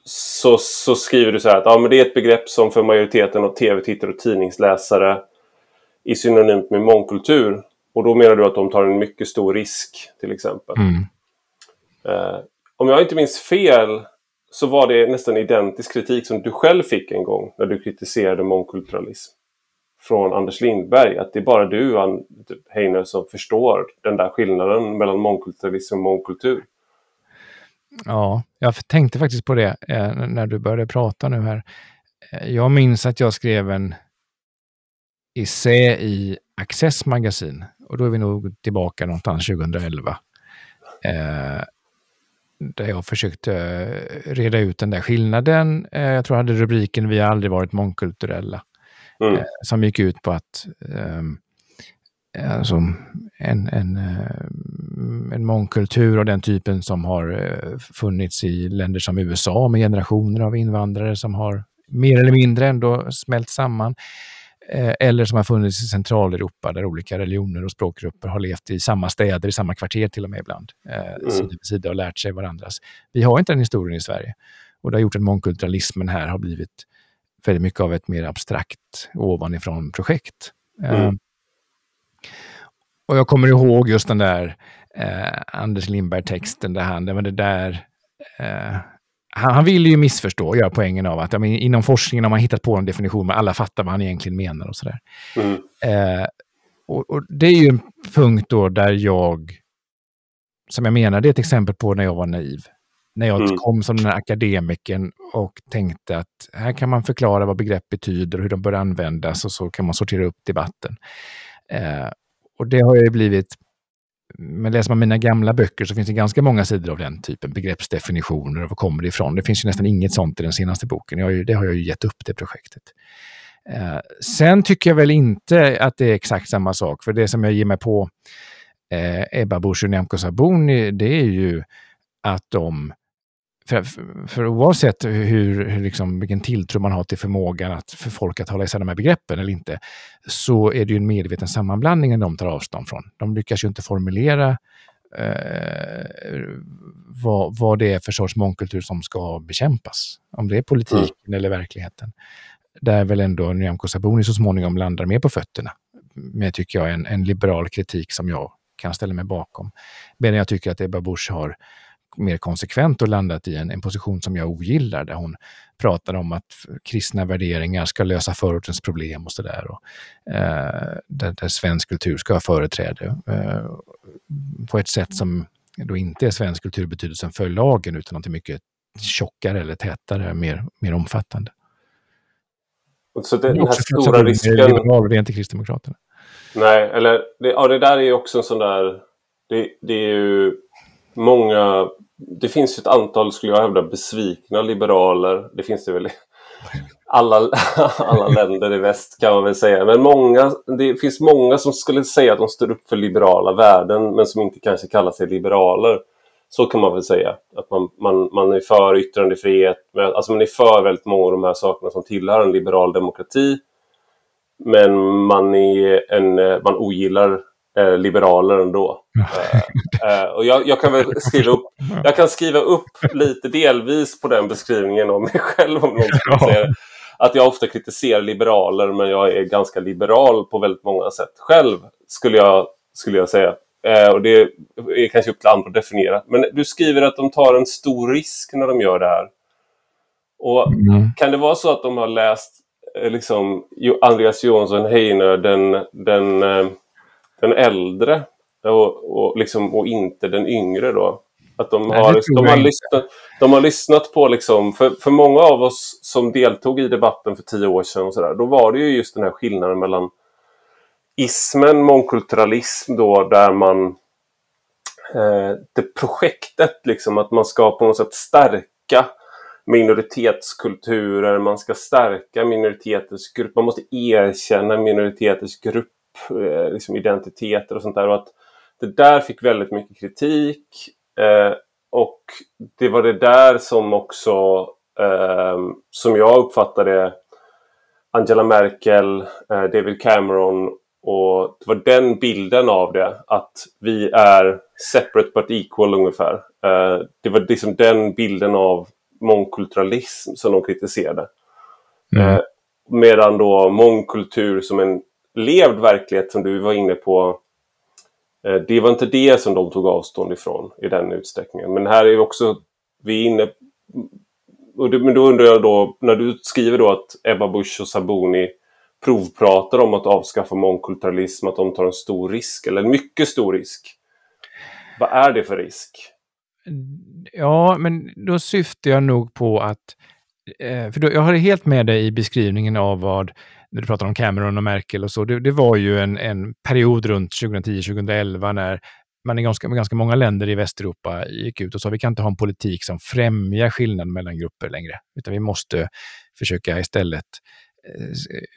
så, så skriver du så här att ja, men det är ett begrepp som för majoriteten av tv-tittare och tidningsläsare är synonymt med mångkultur. Och då menar du att de tar en mycket stor risk till exempel. Mm. Eh, om jag inte minns fel så var det nästan identisk kritik som du själv fick en gång när du kritiserade mångkulturalism. Från Anders Lindberg, att det är bara du, typ, Heiner, som förstår den där skillnaden mellan mångkulturalism och mångkultur. Ja, jag tänkte faktiskt på det eh, när du började prata nu här. Eh, jag minns att jag skrev en essä i Access magasin och då är vi nog tillbaka någonstans 2011. Eh, där jag försökte eh, reda ut den där skillnaden. Eh, jag tror jag hade rubriken Vi har aldrig varit mångkulturella. Mm. Eh, som gick ut på att ehm, alltså en, en, en mångkultur av den typen som har funnits i länder som USA med generationer av invandrare som har mer eller mindre ändå smält samman. Eh, eller som har funnits i Centraleuropa där olika religioner och språkgrupper har levt i samma städer, i samma kvarter till och med ibland, eh, mm. sida vid sida och lärt sig varandras. Vi har inte den historien i Sverige. Och det har gjort att mångkulturalismen här har blivit väldigt mycket av ett mer abstrakt ovanifrån-projekt. Mm. Eh, och jag kommer ihåg just den där eh, Anders Lindberg-texten där han, det var det där eh, han, han vill ju missförstå och göra poängen av att ja, men, inom forskningen har man hittat på en definition, men alla fattar vad han egentligen menar och sådär. Mm. Eh, och, och, det är ju en punkt då där jag, som jag menar, det är ett exempel på när jag var naiv. När jag mm. kom som den här akademikern och tänkte att här kan man förklara vad begrepp betyder och hur de bör användas och så kan man sortera upp debatten. Eh, och det har ju blivit men läser man mina gamla böcker så finns det ganska många sidor av den typen, begreppsdefinitioner och var kommer det ifrån. Det finns ju nästan inget sånt i den senaste boken. Jag har ju, det har jag ju gett upp, det projektet. Eh, sen tycker jag väl inte att det är exakt samma sak, för det som jag ger mig på eh, Ebba Busch och Nyamko Sabuni, det är ju att de för, för oavsett hur, hur liksom, vilken tilltro man har till förmågan att, för folk att hålla isär de här begreppen eller inte, så är det ju en medveten sammanblandning de tar avstånd från. De lyckas ju inte formulera eh, vad, vad det är för sorts mångkultur som ska bekämpas. Om det är politiken mm. eller verkligheten. Där väl ändå Nyamko Sabuni så småningom landar mer på fötterna. Med, tycker jag, en, en liberal kritik som jag kan ställa mig bakom. Medan jag tycker att Ebba Busch har mer konsekvent och landat i en, en position som jag ogillar, där hon pratar om att kristna värderingar ska lösa förortens problem och sådär. Eh, där, där svensk kultur ska ha företräde eh, på ett sätt som då inte är svensk kulturbetydelsen för lagen, utan något mycket tjockare eller tätare, mer, mer omfattande. Så det, den här stora risken... Liberal, det är inte Kristdemokraterna. Nej, eller det, ja, det där är ju också en sån där... Det, det är ju många... Det finns ett antal, skulle jag hävda, besvikna liberaler. Det finns det väl i alla, [laughs] alla länder i väst kan man väl säga. Men många, det finns många som skulle säga att de står upp för liberala värden men som inte kanske kallar sig liberaler. Så kan man väl säga. Att man, man, man är för yttrandefrihet. Alltså man är för väldigt många av de här sakerna som tillhör en liberal demokrati. Men man, är en, man ogillar eh, liberaler ändå. eh, och jag, jag, kan väl skriva upp, jag kan skriva upp lite delvis på den beskrivningen av mig själv om någon skulle säga att jag ofta kritiserar liberaler men jag är ganska liberal på väldigt många sätt själv skulle jag, skulle jag säga. Eh, och det är kanske upp till andra att definiera. Men du skriver att de tar en stor risk när de gör det här. Och mm. Kan det vara så att de har läst eh, liksom, Andreas Jonsson Heiner, den, den eh, den äldre och, och, liksom, och inte den yngre då. Att de, Nej, har, de, har, lyssnat, de har lyssnat på, liksom, för, för många av oss som deltog i debatten för tio år sedan, och så där, då var det ju just den här skillnaden mellan ismen mångkulturalism då där man eh, det projektet liksom att man ska på något sätt stärka minoritetskulturer, man ska stärka minoriteters grupp, man måste erkänna minoriteters grupp, liksom identiteter och sånt där. Och att det där fick väldigt mycket kritik eh, och det var det där som också, eh, som jag uppfattade Angela Merkel, eh, David Cameron och det var den bilden av det, att vi är separate but equal ungefär. Eh, det var liksom den bilden av mångkulturalism som de kritiserade. Mm. Eh, medan då mångkultur som en levd verklighet som du var inne på, eh, det var inte det som de tog avstånd ifrån i den utsträckningen. Men här är vi också, vi inne och det, men då undrar jag då, när du skriver då att Ebba Busch och Sabuni provpratar om att avskaffa mångkulturalism, att de tar en stor risk, eller en mycket stor risk. Vad är det för risk? Ja, men då syftar jag nog på att... Eh, för då, jag har helt med dig i beskrivningen av vad, när du pratar om Cameron och Merkel och så, det, det var ju en, en period runt 2010-2011 när man i ganska, ganska många länder i Västeuropa gick ut och sa vi kan inte ha en politik som främjar skillnad mellan grupper längre, utan vi måste försöka istället eh,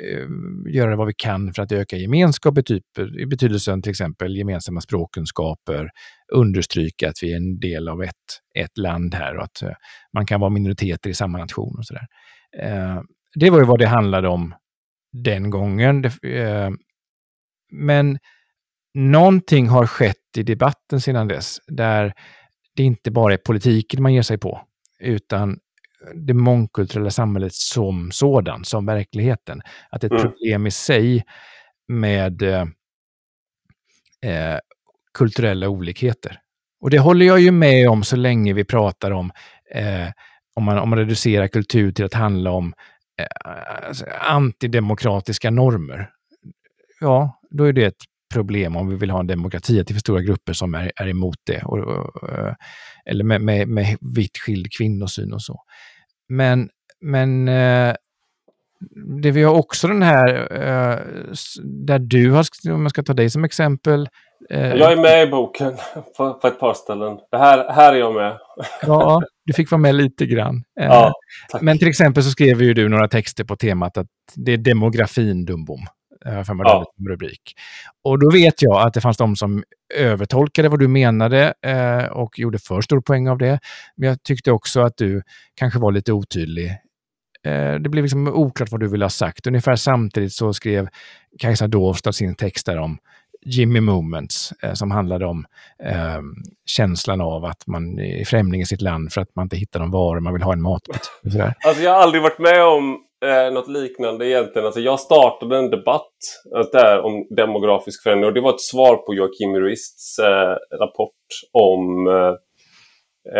eh, göra vad vi kan för att öka gemenskap i, typ, i betydelsen till exempel gemensamma språkkunskaper, understryka att vi är en del av ett, ett land här och att eh, man kan vara minoriteter i samma nation och sådär. där. det var ju vad det handlade om den gången. men någonting har skett i debatten sedan dess där det inte bara är politiken man ger sig på, utan det mångkulturella samhället som sådan, som verkligheten. Att ett mm. problem i sig med eh, eh, kulturella olikheter. Och det håller jag ju med om så länge vi pratar om, eh, om, man, om man reducerar kultur till att handla om eh, Eh, alltså, antidemokratiska normer. Ja, då är det ett problem om vi vill ha en demokrati, att det är för stora grupper som är, är emot det. Och, och, eh, eller med, med, med vitt skild kvinnosyn och så. Men, men eh, det vi har också den här, eh, där du har, om jag ska ta dig som exempel. Eh, jag är med i boken på, på, ett par ställen. Det här, här är jag med. ja, du fick vara med lite grann. Eh, ja, men till exempel så skrev ju du några texter på temat att det är demografin dumbom för mig ja. rubrik. Och då vet jag att det fanns de som övertolkade vad du menade och gjorde för stor poäng av det. Men jag tyckte också att du kanske var lite otydlig. Eh, det blev liksom oklart vad du ville ha sagt. Ungefär samtidigt så skrev Kajsa Dovstad sin text där om Jimmy Moments eh, som handlade om eh, känslan av att man är främling i sitt land för att man inte hittar de varor man vill ha en matbit. Alltså jag har aldrig varit med om eh, något liknande egentligen. Alltså jag startade en debatt eh, där om demografisk förändring och det var ett svar på Joakim Ruists eh, rapport om eh,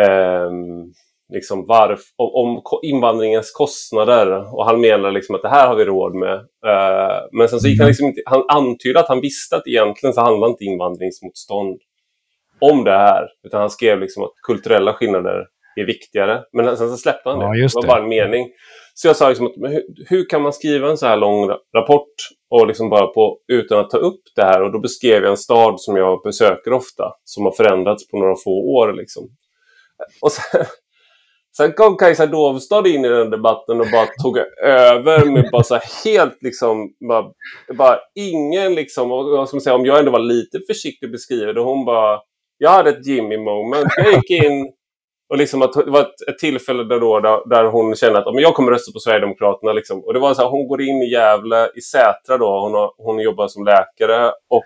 ehm, liksom varf, om, invandringens kostnader. Och han menar liksom att det här har vi råd med. Eh, men sen så gick han mm. liksom inte, han antydde att han visste att egentligen så handlar inte invandringsmotstånd om det här. Utan han skrev liksom att kulturella skillnader är viktigare. Men sen så släppte han det. Ja, det. det var bara en mening. Så jag sa liksom att hur, hur, kan man skriva en så här lång rapport och liksom bara på, utan att ta upp det här? Och då beskrev jag en stad som jag besöker ofta, som har förändrats på några få år. Liksom. Och sen, sen kom Kajsa Dovstad in i den debatten och bara tog över med bara så helt liksom, bara, bara ingen liksom, och vad ska säga, om jag ändå var lite försiktig beskriven, och hon bara, jag hade ett Jimmy moment. Jag gick in och liksom att det var ett, ett tillfälle där, då, där, där, hon kände att men jag kommer rösta på Sverigedemokraterna. Liksom. Och det var så här, hon går in i Gävle, i Sätra då, hon, har, hon jobbar som läkare och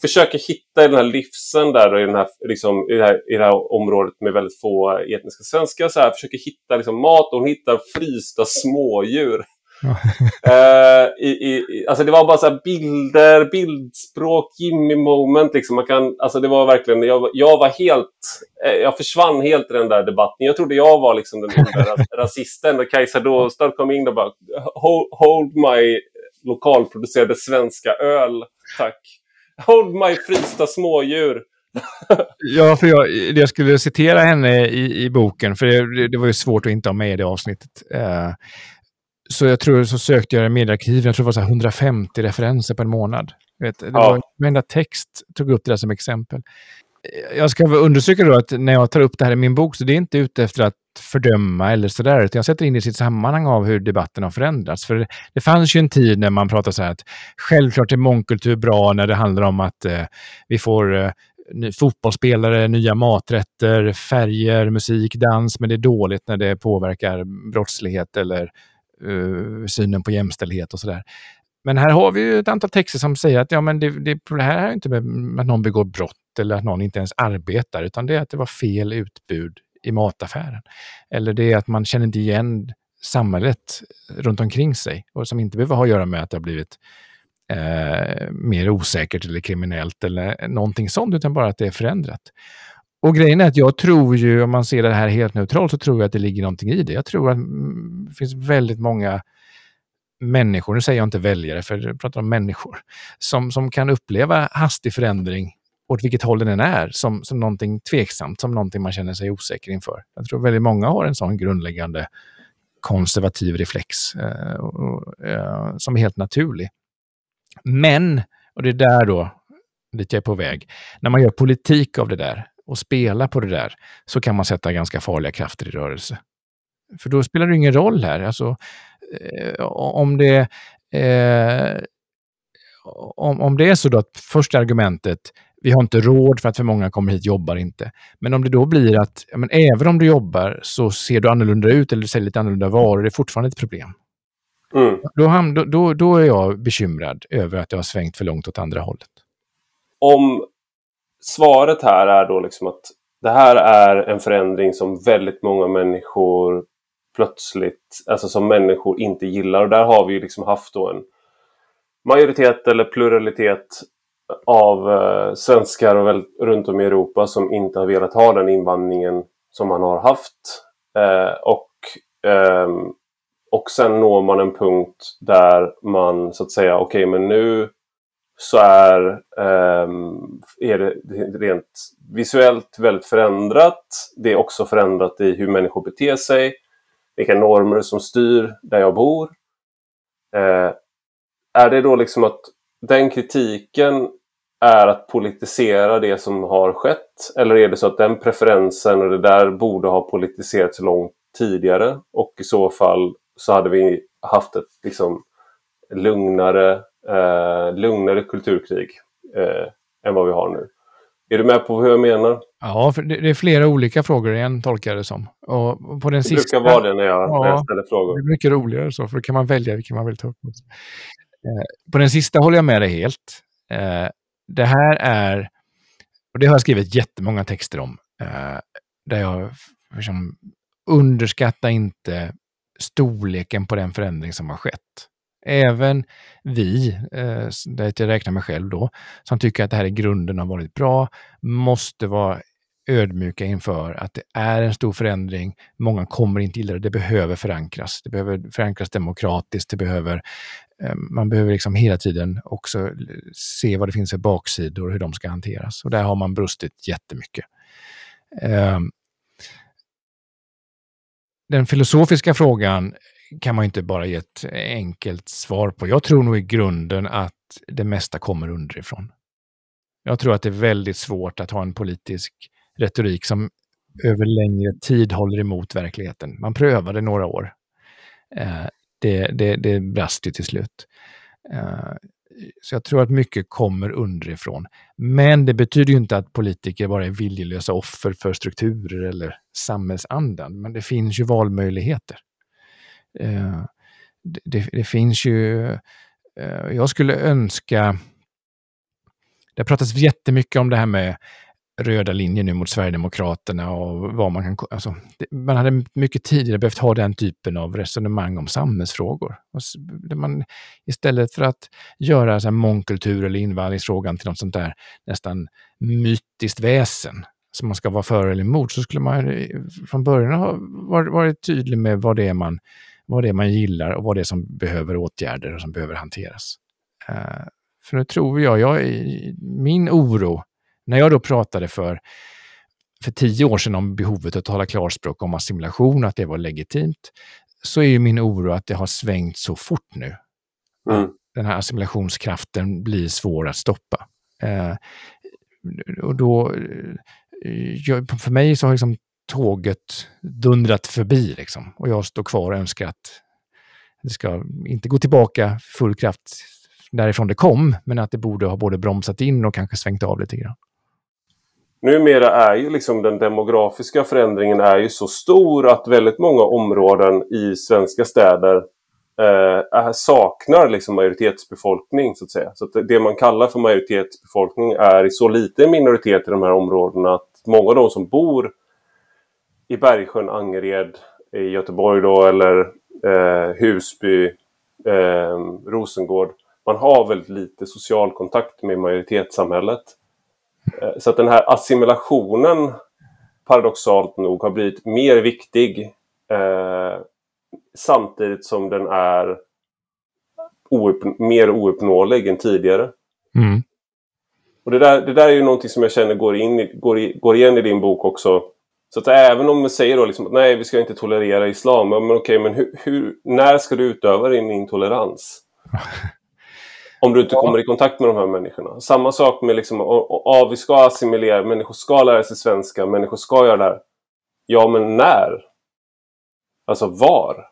försöker hitta den här livsen där i, den här, liksom, i, det här, i det här området med väldigt få etniska svenskar. Så här, försöker hitta liksom, mat och hon hittar frysta smådjur uh, [laughs] i, i, alltså det var bara så bilder, bildspråk, Jimmy moment. Liksom. Man kan, alltså det var verkligen, jag, jag var helt, eh, jag försvann helt i den där debatten. Jag trodde jag var liksom den där [laughs] rasisten. Och Kajsa Dåstad kom in och bara hold, hold my lokalproducerade svenska öl, tack. Hold my frysta smådjur. [laughs] ja, för jag, jag skulle citera henne i, i boken, för det, det var ju svårt att inte ha med i det avsnittet. Uh, så jag tror så sökte jag i mediearkiven, jag tror det var så 150 referenser per månad. Vet, det ja. var, varenda text tog upp det där som exempel. Jag ska understryka då att när jag tar upp det här i min bok, så det är inte ute efter att fördöma eller sådär, utan jag sätter in det i sitt sammanhang av hur debatten har förändrats. För det, fanns ju en tid när man pratade så här att självklart är mångkultur bra när det handlar om att eh, vi får eh, fotbollsspelare, nya maträtter, färger, musik, dans, men det är dåligt när det påverkar brottslighet eller uh, synen på jämställdhet och sådär. Men här har vi ju ett antal texter som säger att ja, men det, det, det här är inte med att någon begår brott eller att någon inte ens arbetar, utan det är att det var fel utbud i mataffären. Eller det är att man känner inte igen samhället runt omkring sig och som inte behöver ha att göra med att det har blivit eh, mer osäkert eller kriminellt eller någonting sånt, utan bara att det är förändrat. Och grejen är att jag tror ju, om man ser det här helt neutralt, så tror jag att det ligger någonting i det. Jag tror att mm, det finns väldigt många människor, nu säger jag inte väljare, för jag pratar om människor, som, som kan uppleva hastig förändring åt vilket håll den än är, som, som någonting tveksamt, som någonting man känner sig osäker inför. Jag tror väldigt många har en sån grundläggande konservativ reflex eh, och, eh, som är helt naturlig. Men, och det är där då, dit jag är på väg, när man gör politik av det där och spelar på det där, så kan man sätta ganska farliga krafter i rörelse. För då spelar det ingen roll här. Alltså, eh, om det eh, om, om det är så då att första argumentet, vi har inte råd för att för många kommer hit jobbar inte. Men om det då blir att ja, men även om du jobbar så ser du annorlunda ut eller du säljer lite annorlunda varor, det är fortfarande ett problem. Mm. Då, då, då är jag bekymrad över att jag har svängt för långt åt andra hållet. Om svaret här är då liksom att det här är en förändring som väldigt många människor plötsligt, alltså som människor inte gillar. Och där har vi liksom haft då en majoritet eller pluralitet av eh, svenskar och väl, runt om i Europa som inte har velat ha den invandringen som man har haft. Eh, och, eh, och sen når man en punkt där man så att säga, okej okay, men nu så är, eh, är det rent visuellt väldigt förändrat. Det är också förändrat i hur människor beter sig, vilka normer som styr där jag bor. Eh, är det då liksom att den kritiken är att politisera det som har skett? Eller är det så att den preferensen och det där borde ha politiserats långt tidigare? Och i så fall så hade vi haft ett liksom lugnare, eh, lugnare kulturkrig eh, än vad vi har nu. Är du med på hur jag menar? Ja, för det är flera olika frågor igen, tolkar jag det som. Och på den det sista, brukar vara det när jag, ja, när jag ställer frågor. Det är mycket roligare så, för då kan man välja vilken man vill ta upp. Eh, på den sista håller jag med dig helt. Eh, det här är, och det har jag skrivit jättemånga texter om, eh, där jag liksom, underskattar inte storleken på den förändring som har skett. Även vi, eh, där jag räknar mig själv då, som tycker att det här i grunden har varit bra, måste vara ödmjuka inför att det är en stor förändring. Många kommer inte gilla det. Det behöver förankras. Det behöver förankras demokratiskt. Det behöver, Eh, man behöver liksom hela tiden också se vad det finns för baksidor och hur de ska hanteras. Och där har man brustit jättemycket. Ehm, den filosofiska frågan kan man inte bara ge ett enkelt svar på. Jag tror nog i grunden att det mesta kommer underifrån. Jag tror att det är väldigt svårt att ha en politisk retorik som över längre tid håller emot verkligheten. Man prövade några år. Eh, det, det, det brast ju till slut. Eh, så jag tror att mycket kommer underifrån. Men det betyder ju inte att politiker bara är viljelösa offer för strukturer eller samhällsandan. Men det finns ju valmöjligheter. Eh, det, det, finns ju... Eh, jag skulle önska... Det har pratats jättemycket om det här med röda linjen nu mot Sverigedemokraterna och vad man kan... Alltså, man hade mycket tidigare behövt ha den typen av resonemang om samhällsfrågor. Man, istället för att göra så här mångkultur eller invandringsfrågan till något sånt där nästan mytiskt väsen som man ska vara för eller emot, så skulle man från början ha varit tydlig med vad det är man, vad det är man gillar och vad det är som behöver åtgärder och som behöver hanteras. Uh, för nu tror jag, jag min oro när jag då pratade för, för tio år sedan om behovet att tala klarspråk om assimilation, att det var legitimt, så är ju min oro att det har svängt så fort nu. Mm. den här assimilationskraften blir svår att stoppa. Eh, och då, eh, för mig så har liksom tåget dundrat förbi liksom, och jag står kvar och önskar att det ska inte gå tillbaka full kraft därifrån det kom, men att det borde ha både bromsat in och kanske svängt av lite grann. Numera är ju liksom den demografiska förändringen är ju så stor att väldigt många områden i svenska städer eh, saknar liksom majoritetsbefolkning så att säga. Så att det man kallar för majoritetsbefolkning är i så liten minoritet i de här områdena att många av de som bor i Bergsjön, Angered, i Göteborg då eller eh, Husby, eh, Rosengård. Man har väldigt lite social kontakt med majoritetssamhället. Eh, så att den här assimilationen paradoxalt nog har blivit mer viktig eh, samtidigt som den är oupp, mer ouppnåelig än tidigare. Mm. Och det där, det där är ju någonting som jag känner går, in, går, går igen i din bok också. Så att även om man säger då liksom att nej, vi ska inte tolerera islam. Men okej, men hur, hur, när ska du utöva din intolerans? [laughs] Om du inte kommer i kontakt med de här människorna. Samma sak med liksom, ja, vi ska assimilera, människor ska lära sig svenska, människor ska göra det här. Ja, men när? Alltså var?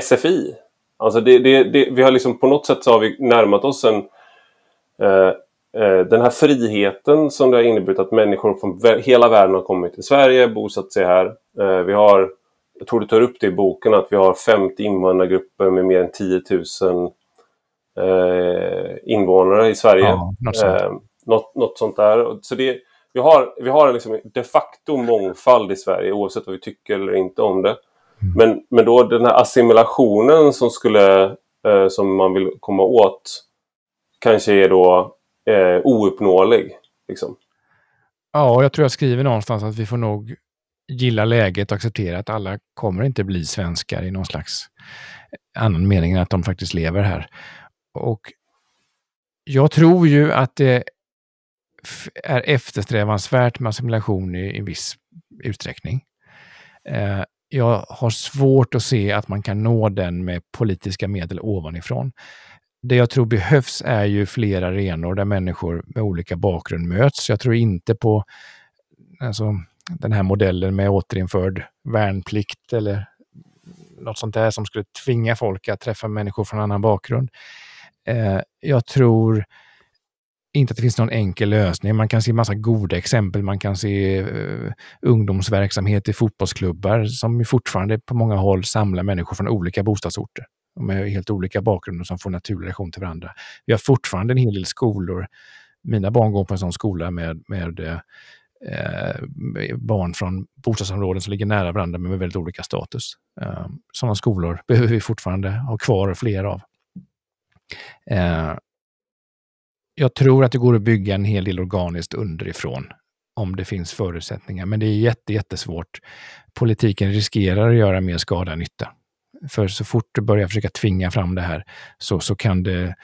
SFI? Alltså det, det, det, vi har liksom på något sätt så har vi närmat oss en eh, eh, den här friheten som det har inneburit att människor från hela världen har kommit till Sverige, bosatt sig här. Eh, vi har, jag tror du tar upp det i boken, att vi har 50 invandrargrupper med mer än 10 000 eh, invånare i Sverige. Ja, något, sånt. Eh, något, något, sånt där. Så det, vi har, vi har liksom de facto mångfald i Sverige oavsett vad vi tycker eller inte om det. Mm. Men, men då den här assimilationen som, skulle, eh, som man vill komma åt kanske är då eh, ouppnåelig. Liksom. Ja, jag tror jag skriver någonstans att vi får nog gilla läget och acceptera att alla kommer inte bli svenskar i någon slags annan mening än att de faktiskt lever här. Och jag tror ju att det är eftersträvansvärt med assimilation i i viss utsträckning. Eh, jag har svårt att se att man kan nå den med politiska medel ovanifrån. Det jag tror behövs är ju fler arenor där människor med olika bakgrund möts. Jag tror inte på alltså, den här modellen med återinförd värnplikt eller något sånt där som skulle tvinga folk att träffa människor från annan bakgrund. Eh, jag tror inte att det finns någon enkel lösning. Man kan se massa goda exempel. Man kan se eh, ungdomsverksamhet i fotbollsklubbar som fortfarande på många håll samlar människor från olika bostadsorter med helt olika bakgrunder som får naturlig relation till varandra. Vi har fortfarande en hel del skolor. Mina barn går på en sån skola med, med eh, eh barn från bostadsområden som ligger nära varandra men med väldigt olika status. Eh, sådana skolor behöver vi fortfarande ha kvar fler av. Eh, jag tror att det går att bygga en hel del organiskt underifrån om det finns förutsättningar, men det är jätte, jättesvårt. Politiken riskerar att göra mer skada än nytta. För så fort du börjar försöka tvinga fram det här så, så kan det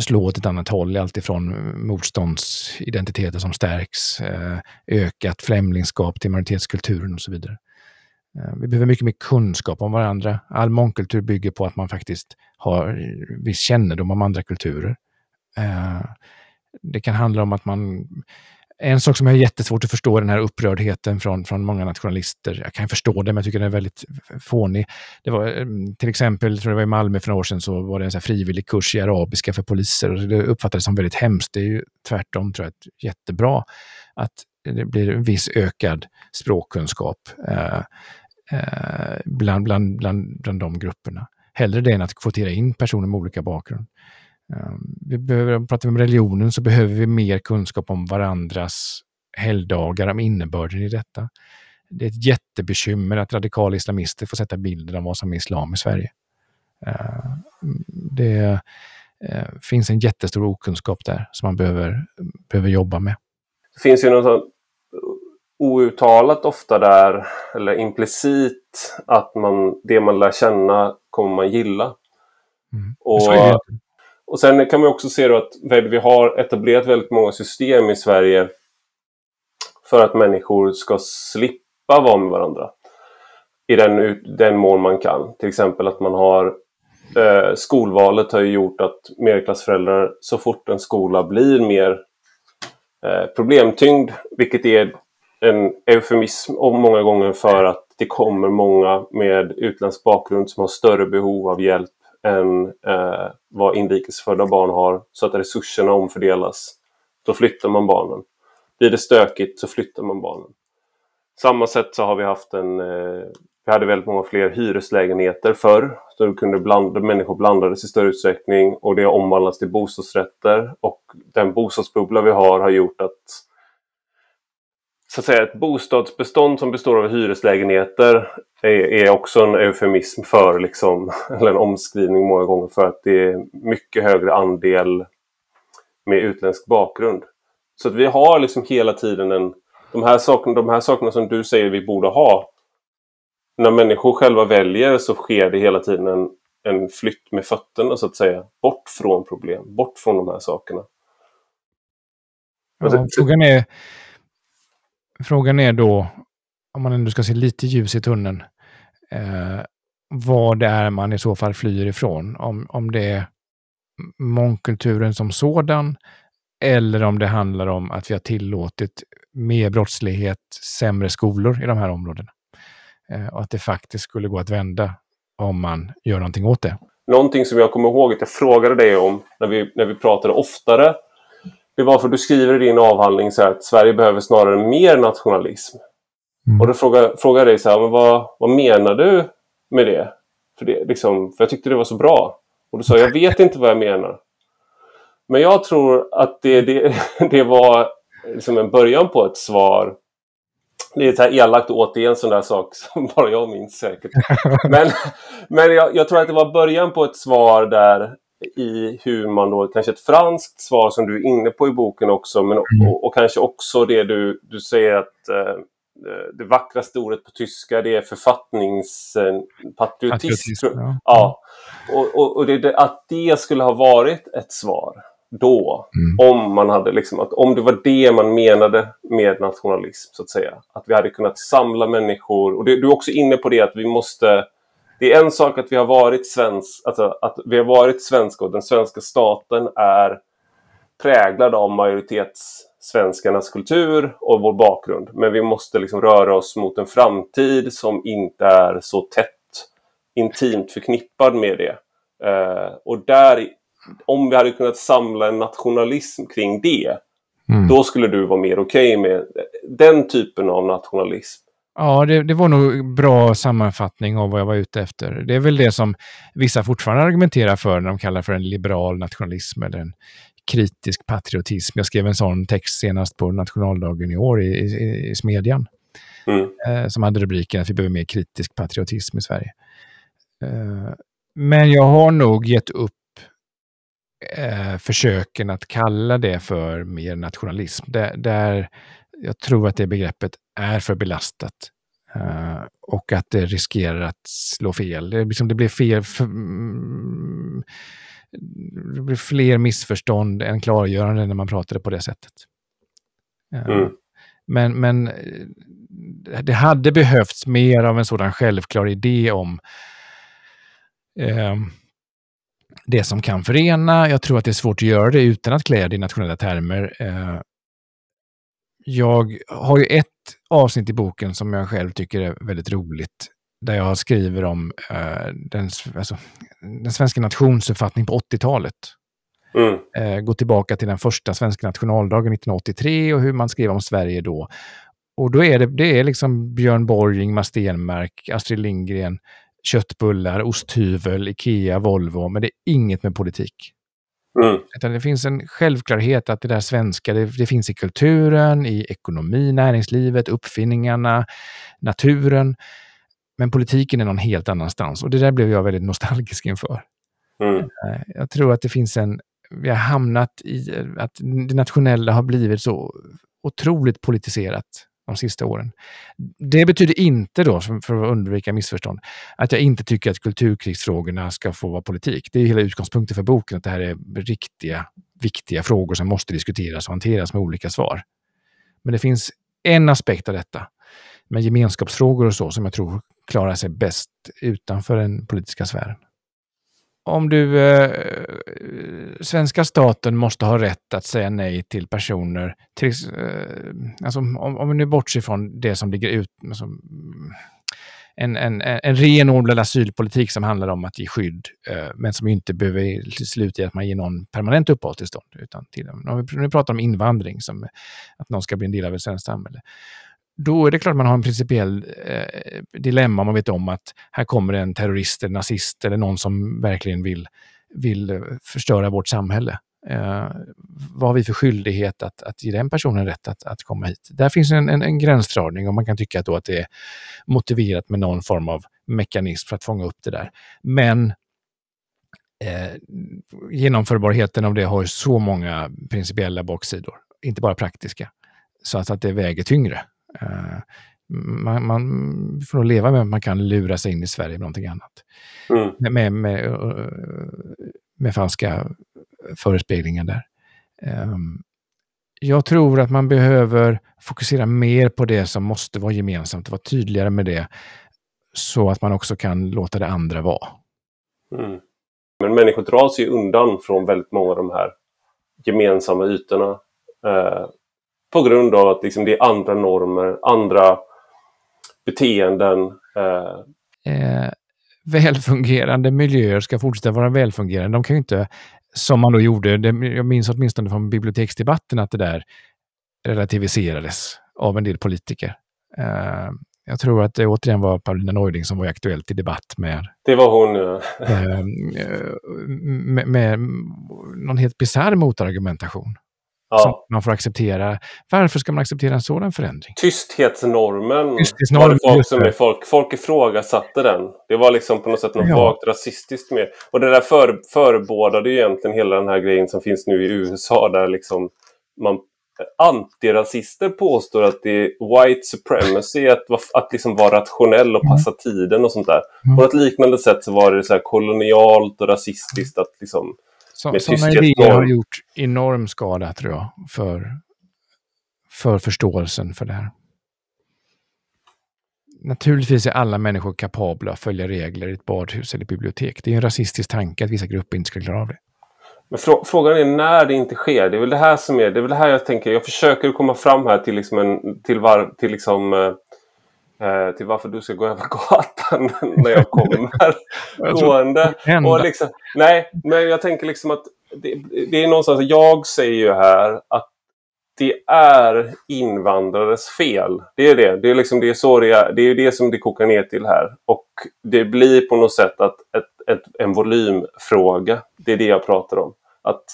slå åt ett annat håll, alltifrån motståndsidentiteter som stärks, eh, ökat främlingskap till majoritetskulturen och så vidare. Eh, vi behöver mycket mer kunskap om varandra. All mångkultur bygger på att man faktiskt har viss kännedom om andra kulturer. Eh, det kan handla om att man en sak som jag har jättesvårt att förstå är den här upprördheten från, från många nationalister. Jag kan förstå det, men jag tycker den är väldigt fånig. Det var eh, till exempel, tror det var i Malmö för några år sedan, så var det en så frivillig kurs i arabiska för poliser. Och det uppfattades som väldigt hemskt. Det är ju tvärtom, tror jag, jättebra att det blir en viss ökad språkkunskap eh, bland, bland, bland, bland de grupperna. Hellre det än att kvotera in personer med olika bakgrund. Ehm, vi behöver, pratar vi om religionen så behöver vi mer kunskap om varandras helgdagar, om innebörden i detta. Det är ett jättebekymmer att radikala islamister får sätta bilden av vad som är islam i Sverige. Ehm, det eh, finns en jättestor okunskap där som man behöver, behöver jobba med. Det finns ju något outtalat ofta där, eller implicit, att man, det man lär känna kommer man gilla. Mm. Och, och sen kan man också se då att vi har etablerat väldigt många system i Sverige för att människor ska slippa vara med varandra. I den, den mån man kan. Till exempel att man har eh, skolvalet har ju gjort att medelklassföräldrar så fort en skola blir mer eh, problemtyngd, vilket är en eufemism och många gånger för att det kommer många med utländsk bakgrund som har större behov av hjälp än eh, vad inrikesfödda barn har, så att resurserna omfördelas. Då flyttar man barnen. Blir det stökigt så flyttar man barnen. Samma sätt så har vi haft en... Eh, vi hade väldigt många fler hyreslägenheter förr. Så kunde blanda, människor blandades i större utsträckning och det har omvandlats till bostadsrätter. Och den bostadsbubbla vi har har gjort att så att säga, ett bostadsbestånd som består av hyreslägenheter är, är också en eufemism för, liksom, [laughs] eller en omskrivning många gånger för att det är mycket högre andel med utländsk bakgrund. Så att vi har liksom hela tiden en... De här, sakerna, de här sakerna som du säger vi borde ha. När människor själva väljer så sker det hela tiden en, en flytt med fötterna så att säga. Bort från problem, bort från de här sakerna. Ja, frågan, är, frågan är då, om man ändå ska se lite ljus i tunneln, eh, vad det är man i så fall flyr ifrån. Om, om det är mångkulturen som sådan eller om det handlar om att vi har tillåtit mer brottslighet, sämre skolor i de här områdena. Eh, och att det faktiskt skulle gå att vända om man gör någonting åt det. Någonting som jag kommer ihåg att jag frågade dig om när vi, när vi pratade oftare. Det var för du skriver i din avhandling så att Sverige behöver snarare mer nationalism. Mm. Och då frågade, frågade jag dig så här, men vad, vad menar du med det? För, det liksom, för jag tyckte det var så bra. Och du sa, jag vet inte vad jag menar. Men jag tror att det, det, [laughs] det var liksom en början på ett svar. Det är så här elakt återigen sån där sak [laughs] som bara jag minns säkert. [laughs] Men, men jag, jag, tror att det var början på ett svar där i hur man då, kanske ett franskt svar som du är inne på i boken också, men mm. och, och, kanske också det du, du säger att eh, det vackraste ordet på tyska det är författningspatriotism. Ja. ja. Och, och, och det, att det skulle ha varit ett svar då. Mm. Om man hade liksom, att om det var det man menade med nationalism så att säga. Att vi hade kunnat samla människor. Och det, du är också inne på det att vi måste det är en sak att vi har varit svensk, alltså att vi har varit svenska och den svenska staten är präglad av majoritetssvenskarnas kultur och vår bakgrund. Men vi måste liksom röra oss mot en framtid som inte är så tätt intimt förknippad med det. Uh, och där om vi hade kunnat samla en nationalism kring det, mm. då skulle du vara mer okej okay med den typen av nationalism. Ja, det, det, var nog bra sammanfattning av vad jag var ute efter. Det är väl det som vissa fortfarande argumenterar för när de kallar för en liberal nationalism eller en kritisk patriotism. Jag skrev en sån text senast på nationaldagen i år i, i, i Smedjan. Mm. Eh, som hade rubriken att vi behöver mer kritisk patriotism i Sverige. Eh, men jag har nog gett upp eh, försöken att kalla det för mer nationalism. Där, där jag tror att det begreppet är för belastat. Uh, och att det riskerar att slå fel. Det, liksom, det blir fel... Mm, det blir fler missförstånd än klargörande när man pratar på det sättet. Uh, mm. Men, men eh, det hade behövts mer av en sådan självklar idé om uh, det som kan förena. Jag tror att det är svårt att göra det utan att klä det i nationella termer. Eh, jag har ju ett avsnitt i boken som jag själv tycker är väldigt roligt. Där jag skriver om eh, den, alltså, den svenska nationsuppfattningen på 80-talet. Mm. Eh, gå tillbaka till den första svenska nationaldagen 1983 och hur man skrev om Sverige då. Och då är det, det är liksom Björn Borg, Ingmar Stenmark, Astrid Lindgren, köttbullar, osthyvel, Ikea, Volvo, men det är inget med politik. Mm. Utan det finns en självklarhet att det där svenska, det, det, finns i kulturen, i ekonomi, näringslivet, uppfinningarna, naturen. Men politiken är någon helt annanstans och det där blev jag väldigt nostalgisk inför. Mm. Eh, jag tror att det finns en, vi har hamnat i att det nationella har blivit så otroligt politiserat de sista åren. Det betyder inte då, för att undvika missförstånd, att jag inte tycker att kulturkrigsfrågorna ska få vara politik. Det är hela utgångspunkten för boken, att det här är riktiga, viktiga frågor som måste diskuteras och hanteras med olika svar. Men det finns en aspekt av detta, med gemenskapsfrågor och så, som jag tror klarar sig bäst utanför den politiska sfären om du... Eh, svenska staten måste ha rätt att säga nej till personer. Till, eh, alltså, om, om vi nu bortser från det som ligger ut... Alltså, en, en, en renodlad asylpolitik som handlar om att ge skydd, eh, men som inte behöver sluta i att man ger någon permanent uppehållstillstånd. Utan till, om vi nu pratar om invandring, som att någon ska bli en del av ett svenskt samhälle. Då är det klart man har en principiell eh, dilemma om man vet om att här kommer en terrorist, en nazist eller någon som verkligen vill, vill eh, förstöra vårt samhälle. Eh, vad har vi för skyldighet att, att ge den personen rätt att, att komma hit? Där finns en, en, en gränsdragning och man kan tycka att, då att det är motiverat med någon form av mekanism för att fånga upp det där. Men eh, genomförbarheten av det har så många principiella baksidor, inte bara praktiska, så att, att det väger tyngre. Eh, man, man får nog leva med att man kan lura sig in i Sverige med någonting annat. Mm. Med, med, eh, med falska förespeglingar där. Ehm, jag tror att man behöver fokusera mer på det som måste vara gemensamt vara tydligare med det så att man också kan låta det andra vara. Mm. Men människor drar sig undan från väldigt många av de här gemensamma ytorna eh, på grund av att liksom, det är andra normer, andra beteenden. Eh. Eh, välfungerande miljöer ska fortsätta vara välfungerande. De kan ju inte som man då gjorde, det, jag minns åtminstone från biblioteksdebatten att det där relativiserades av en del politiker. Uh, jag tror att det återigen var Paulina Neuding som var aktuellt i debatt med... Det var hon, ja. uh, med, med någon helt bisarr motargumentation. Ja. Som man får acceptera. Varför ska man acceptera en sådan förändring? Tysthetsnormen, Tysthetsnormen var det folk som är folk, folk ifrågasatte den. Det var liksom på något sätt något ja. vagt rasistiskt med. Och det där för, förebådade ju egentligen hela den här grejen som finns nu i USA där liksom man antirasister påstår att det är white supremacy, att, att liksom vara rationell och passa mm. tiden och sånt där. Mm. På ett liknande sätt så var det så kolonialt och rasistiskt att liksom så, sådana idéer har gjort enorm skada, tror jag, för, för förståelsen för det här. Naturligtvis är alla människor kapabla att följa regler i ett badhus eller bibliotek. Det är en rasistisk tanke att vissa grupper inte ska klara av det. Men frågan är när det inte sker. Det är väl det här som är, det är väl det här jag tänker. Jag försöker komma fram här till liksom en, till var, till liksom eh, till varför du ska gå över [laughs] gatan när jag kommer [laughs] gående. Och liksom, nej, men jag tänker liksom att det, det är någonstans, jag säger ju här att det är invandrares fel. Det är det. Det är, liksom, det, är så det, är, det är det som det kokar ner till här. Och det blir på något sätt att ett, ett, en volymfråga. Det är det jag pratar om. Att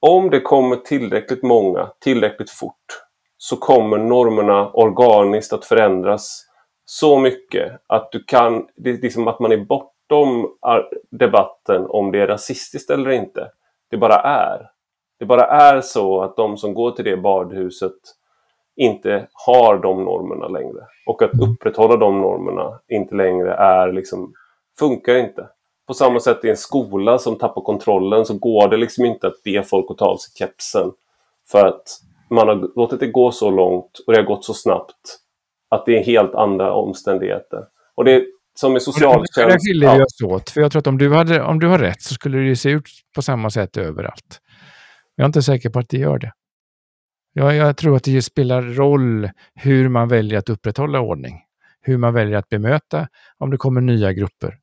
om det kommer tillräckligt många, tillräckligt fort, så kommer normerna organiskt att förändras så mycket att du kan, det är liksom att man är bortom debatten om det är rasistiskt eller inte. Det bara är. Det bara är så att de som går till det badhuset inte har de normerna längre. Och att upprätthålla de normerna inte längre är liksom, funkar inte. På samma sätt i en skola som tappar kontrollen så går det liksom inte att be folk att ta av sig kepsen. För att man har låtit det gå så långt och det har gått så snabbt att det är helt andra omständigheter. Och det som är socialtjänst... Det skiljer vi oss åt. För jag tror att om du, hade, om du har rätt så skulle det se ut på samma sätt överallt. Jag är inte säker på att det gör det. Jag, jag tror att det spelar roll hur man väljer att upprätthålla ordning. Hur man väljer att bemöta om det kommer nya grupper.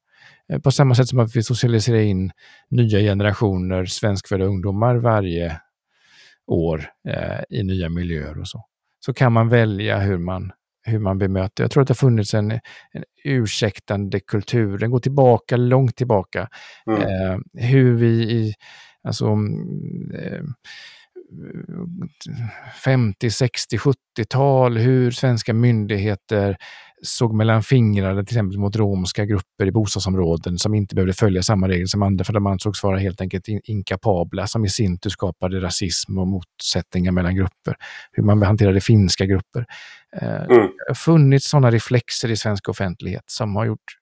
Eh, på samma sätt som att vi socialiserar in nya generationer svenskfödda ungdomar varje år eh, i nya miljöer och så. Så kan man välja hur man, hur man bemöter. Jag tror att det har funnits en, en ursäktande kultur. Den går tillbaka, långt tillbaka. Mm. Eh, hur vi i, alltså, eh, 50, 60, 70-tal, hur svenska myndigheter såg mellan fingrarna till exempel mot romska grupper i bostadsområden som inte behövde följa samma regler som andra för de ansågs vara helt enkelt inkapabla som i sin tur skapade rasism och motsättningar mellan grupper. Hur man hanterade finska grupper. Eh, mm. Det har funnits sådana reflexer i svensk offentlighet som har gjort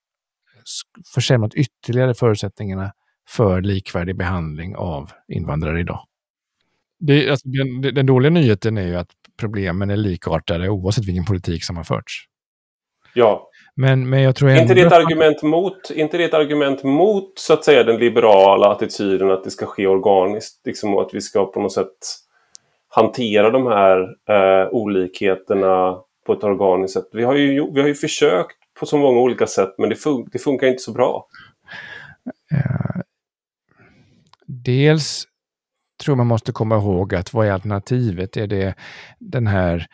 försämrat ytterligare förutsättningarna för likvärdig behandling av invandrare idag. Det, alltså, den, den, dåliga nyheten är ju att problemen är likartade oavsett vilken politik som har förts. Ja. Men, men jag tror ändå... Inte det ett argument mot, inte det ett argument mot så att säga den liberala attityden att det ska ske organiskt? Liksom att vi ska på något sätt hantera de här eh, olikheterna på ett organiskt sätt. Vi har ju, vi har ju försökt på så många olika sätt men det, fun det funkar inte så bra. Uh, dels tror man måste komma ihåg att vad är alternativet? Är det den här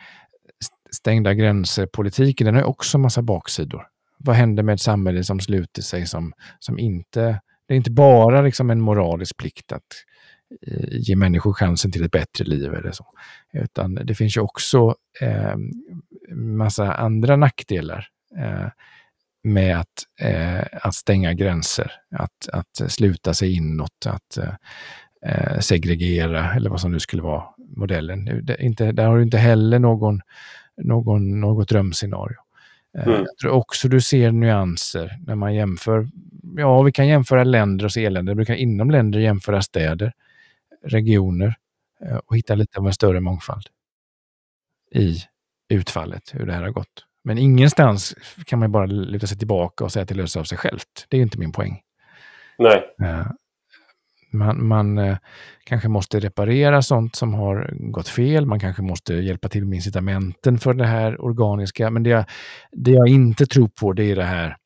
stängda gränser-politiken? Den har också massa baksidor. Vad händer med ett samhälle som sluter sig som, som inte... Det är inte bara liksom en moralisk plikt att eh, ge människor chansen till ett bättre liv eller så. Utan det finns ju också eh, massa andra nackdelar eh, med att, eh, att stänga gränser, att, att sluta sig inåt, att eh, eh segregera eller vad som nu skulle vara modellen. Det, inte, där har du inte heller någon, någon, något drömscenario. Eh, mm. Jag tror också du ser nyanser när man jämför. Ja, vi kan jämföra länder och se länder. Vi kan inom länder jämföra städer, regioner eh, och hitta lite av en större mångfald i utfallet, hur det här har gått. Men ingenstans kan man bara luta sig tillbaka och säga att det löser av sig självt. Det är inte min poäng. Nej. Man, man eh, kanske måste reparera sånt som har gått fel. Man kanske måste hjälpa till med incitamenten för det här organiska. Men det jag, det jag inte tror på det är det här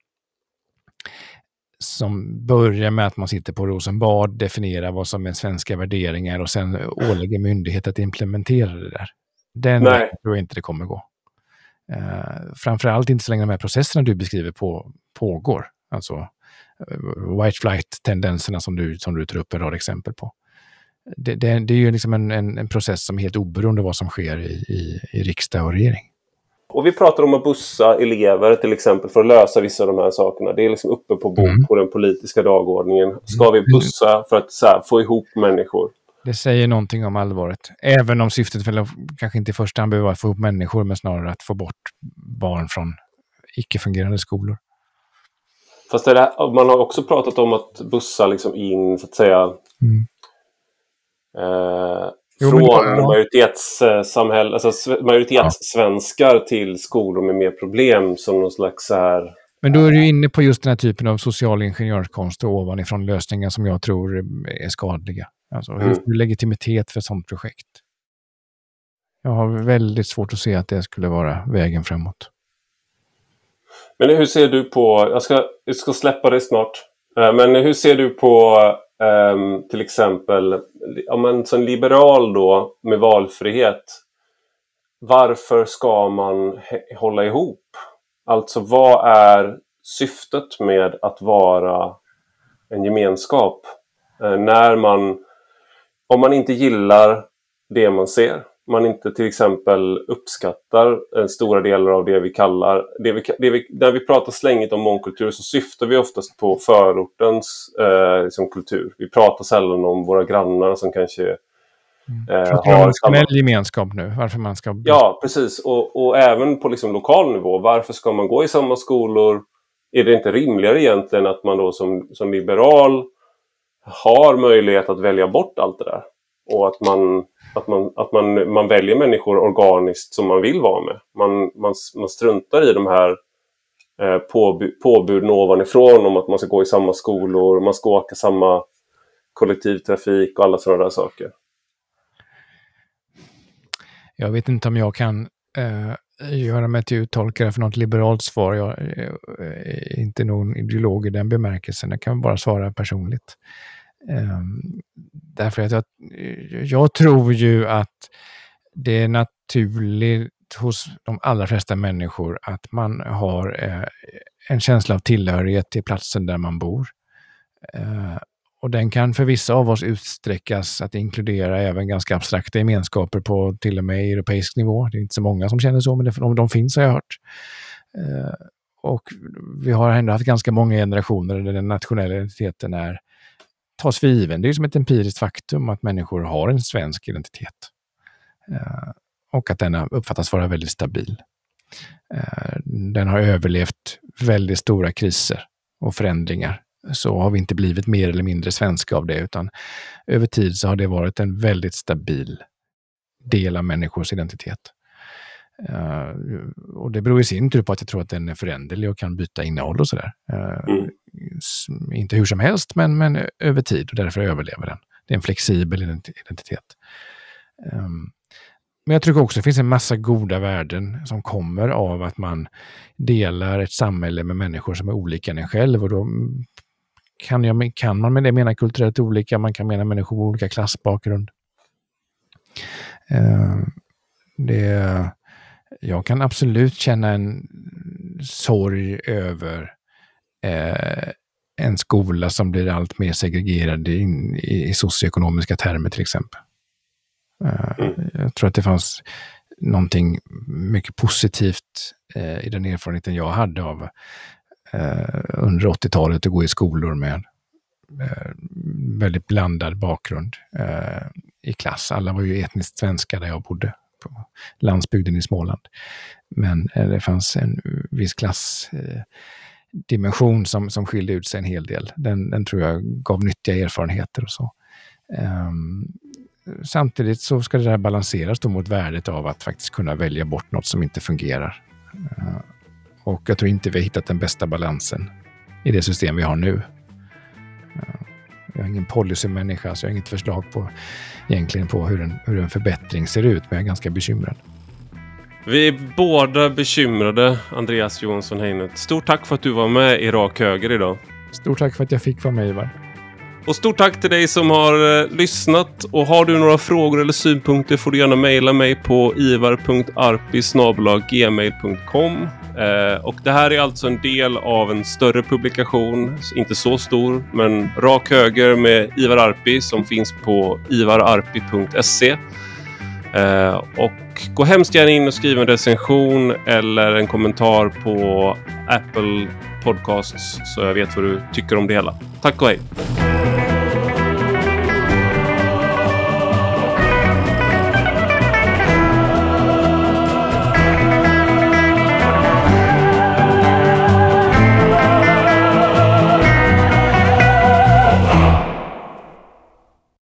som börjar med att man sitter på Rosenbad, definierar vad som är svenska värderingar och sen ålägger myndigheter att implementera det där. Den Nej. tror jag inte det kommer gå. Uh, framförallt inte så länge de här processerna du beskriver på, pågår. Alltså white flight-tendenserna som du, som du tar upp en rad exempel på. Det, det, det är ju liksom en, en, en, process som är helt oberoende av vad som sker i, i, i riksdag och regering. Och vi pratar om att bussa elever till exempel för att lösa vissa av de här sakerna. Det är liksom uppe på, mm. på den politiska dagordningen. Ska vi bussa för att här, få ihop människor? Det säger någonting om allvaret. Även om syftet väl kanske inte i första hand behöver vara att få ihop människor, men snarare att få bort barn från icke-fungerande skolor. Fast det, man har också pratat om att bussa liksom in, så att säga, mm. eh, jo, från ja. majoritetssamhälle, alltså majoritetssvenskar ja. till skolor med mer problem som någon slags så här... Men då är du inne på just den här typen av social ingenjörskonst och ovanifrån lösningar som jag tror är skadliga. Alltså, mm. hur får du legitimitet för ett sådant projekt? Jag har väldigt svårt att se att det skulle vara vägen framåt. Men hur ser du på, jag ska, jag ska släppa det snart, eh, men hur ser du på um, till exempel om man som liberal då med valfrihet, varför ska man hålla ihop? Alltså vad är syftet med att vara en gemenskap? Eh, när man, om man inte gillar det man ser, man inte till exempel uppskattar en stora delar av det vi kallar... Det vi, det vi, när vi pratar slängigt om mångkultur så syftar vi oftast på förortens eh, liksom kultur. Vi pratar sällan om våra grannar som kanske mm. eh, har samma... gemenskap nu, varför man ska... Ja, precis. Och, och även på liksom lokal nivå. Varför ska man gå i samma skolor? Är det inte rimligare egentligen att man då som, som liberal har möjlighet att välja bort allt det där? Och att man att man, att man, man väljer människor organiskt som man vill vara med. Man, man, man struntar i de här eh, påbuden ovanifrån om att man ska gå i samma skolor, man ska åka samma kollektivtrafik och alla sådana där saker. Jag vet inte om jag kan eh, göra mig till uttolkare för något liberalt svar. Jag eh, är inte någon ideolog i den bemärkelsen. Jag kan bara svara personligt. Ehm, därför att jag, jag tror ju att det är naturligt hos de allra flesta människor att man har eh, en känsla av tillhörighet till platsen där man bor. Eh, och den kan för vissa av oss utsträckas att inkludera även ganska abstrakta gemenskaper på till och med europeisk nivå. Det är inte så många som känner så, men det, de, de finns har jag hört. Eh, och vi har ändå haft ganska många generationer där den nationella identiteten är tas för given. Det är som ett empiriskt faktum att människor har en svensk identitet. Eh, och att den uppfattas vara väldigt stabil. Eh, den har överlevt väldigt stora kriser och förändringar. Så har vi inte blivit mer eller mindre svenska av det, utan över tid så har det varit en väldigt stabil del av människors identitet. Uh, och det beror i sin tur på att jag tror att den är föränderlig och kan byta innehåll och sådär. Uh, mm. Inte hur som helst, men, men över tid och därför överlever den. Det är en flexibel identitet. Um, men jag tycker också det finns en massa goda värden som kommer av att man delar ett samhälle med människor som är olika än en själv. Och då mm, kan, jag, kan man med det mena kulturellt olika, man kan mena människor med olika klassbakgrund. Uh, det, jag kan absolut känna en sorg över eh, en skola som blir allt mer segregerad i, i, i socioekonomiska termer till exempel. Uh, mm. Jag tror att det fanns någonting mycket positivt uh, i den erfarenheten jag hade av uh, under 80-talet att gå i skolor med väldigt blandad bakgrund i klass. Alla var ju etniskt svenska där jag bodde på landsbygden i Småland. Men det fanns en viss dimension som, som skilde ut sig en hel del. Den, den tror jag gav nyttiga erfarenheter och så. Um, samtidigt så ska det där balanseras då mot värdet av att faktiskt kunna välja bort något som inte fungerar. Uh, och jag tror inte vi har hittat den bästa balansen i det system vi har nu. Uh, jag är ingen policymänniska, så jag har inget förslag på, egentligen på hur en, hur en förbättring ser ut, men jag är ganska bekymrad. Vi är båda bekymrade, Andreas Johansson Heinet. Stort tack för att du var med i Rak Höger idag. Stort tack för att jag fick vara med, Ivar. Och stort tack till dig som har eh, lyssnat. Och har du några frågor eller synpunkter får du gärna mejla mig på ivar.arpi.gmail.com eh, Och det här är alltså en del av en större publikation, inte så stor, men rak höger med Ivar Arpi som finns på ivararpi.se. Eh, och gå hemskt gärna in och skriv en recension eller en kommentar på Apple Podcasts så jag vet vad du tycker om det hela. Tack och hej!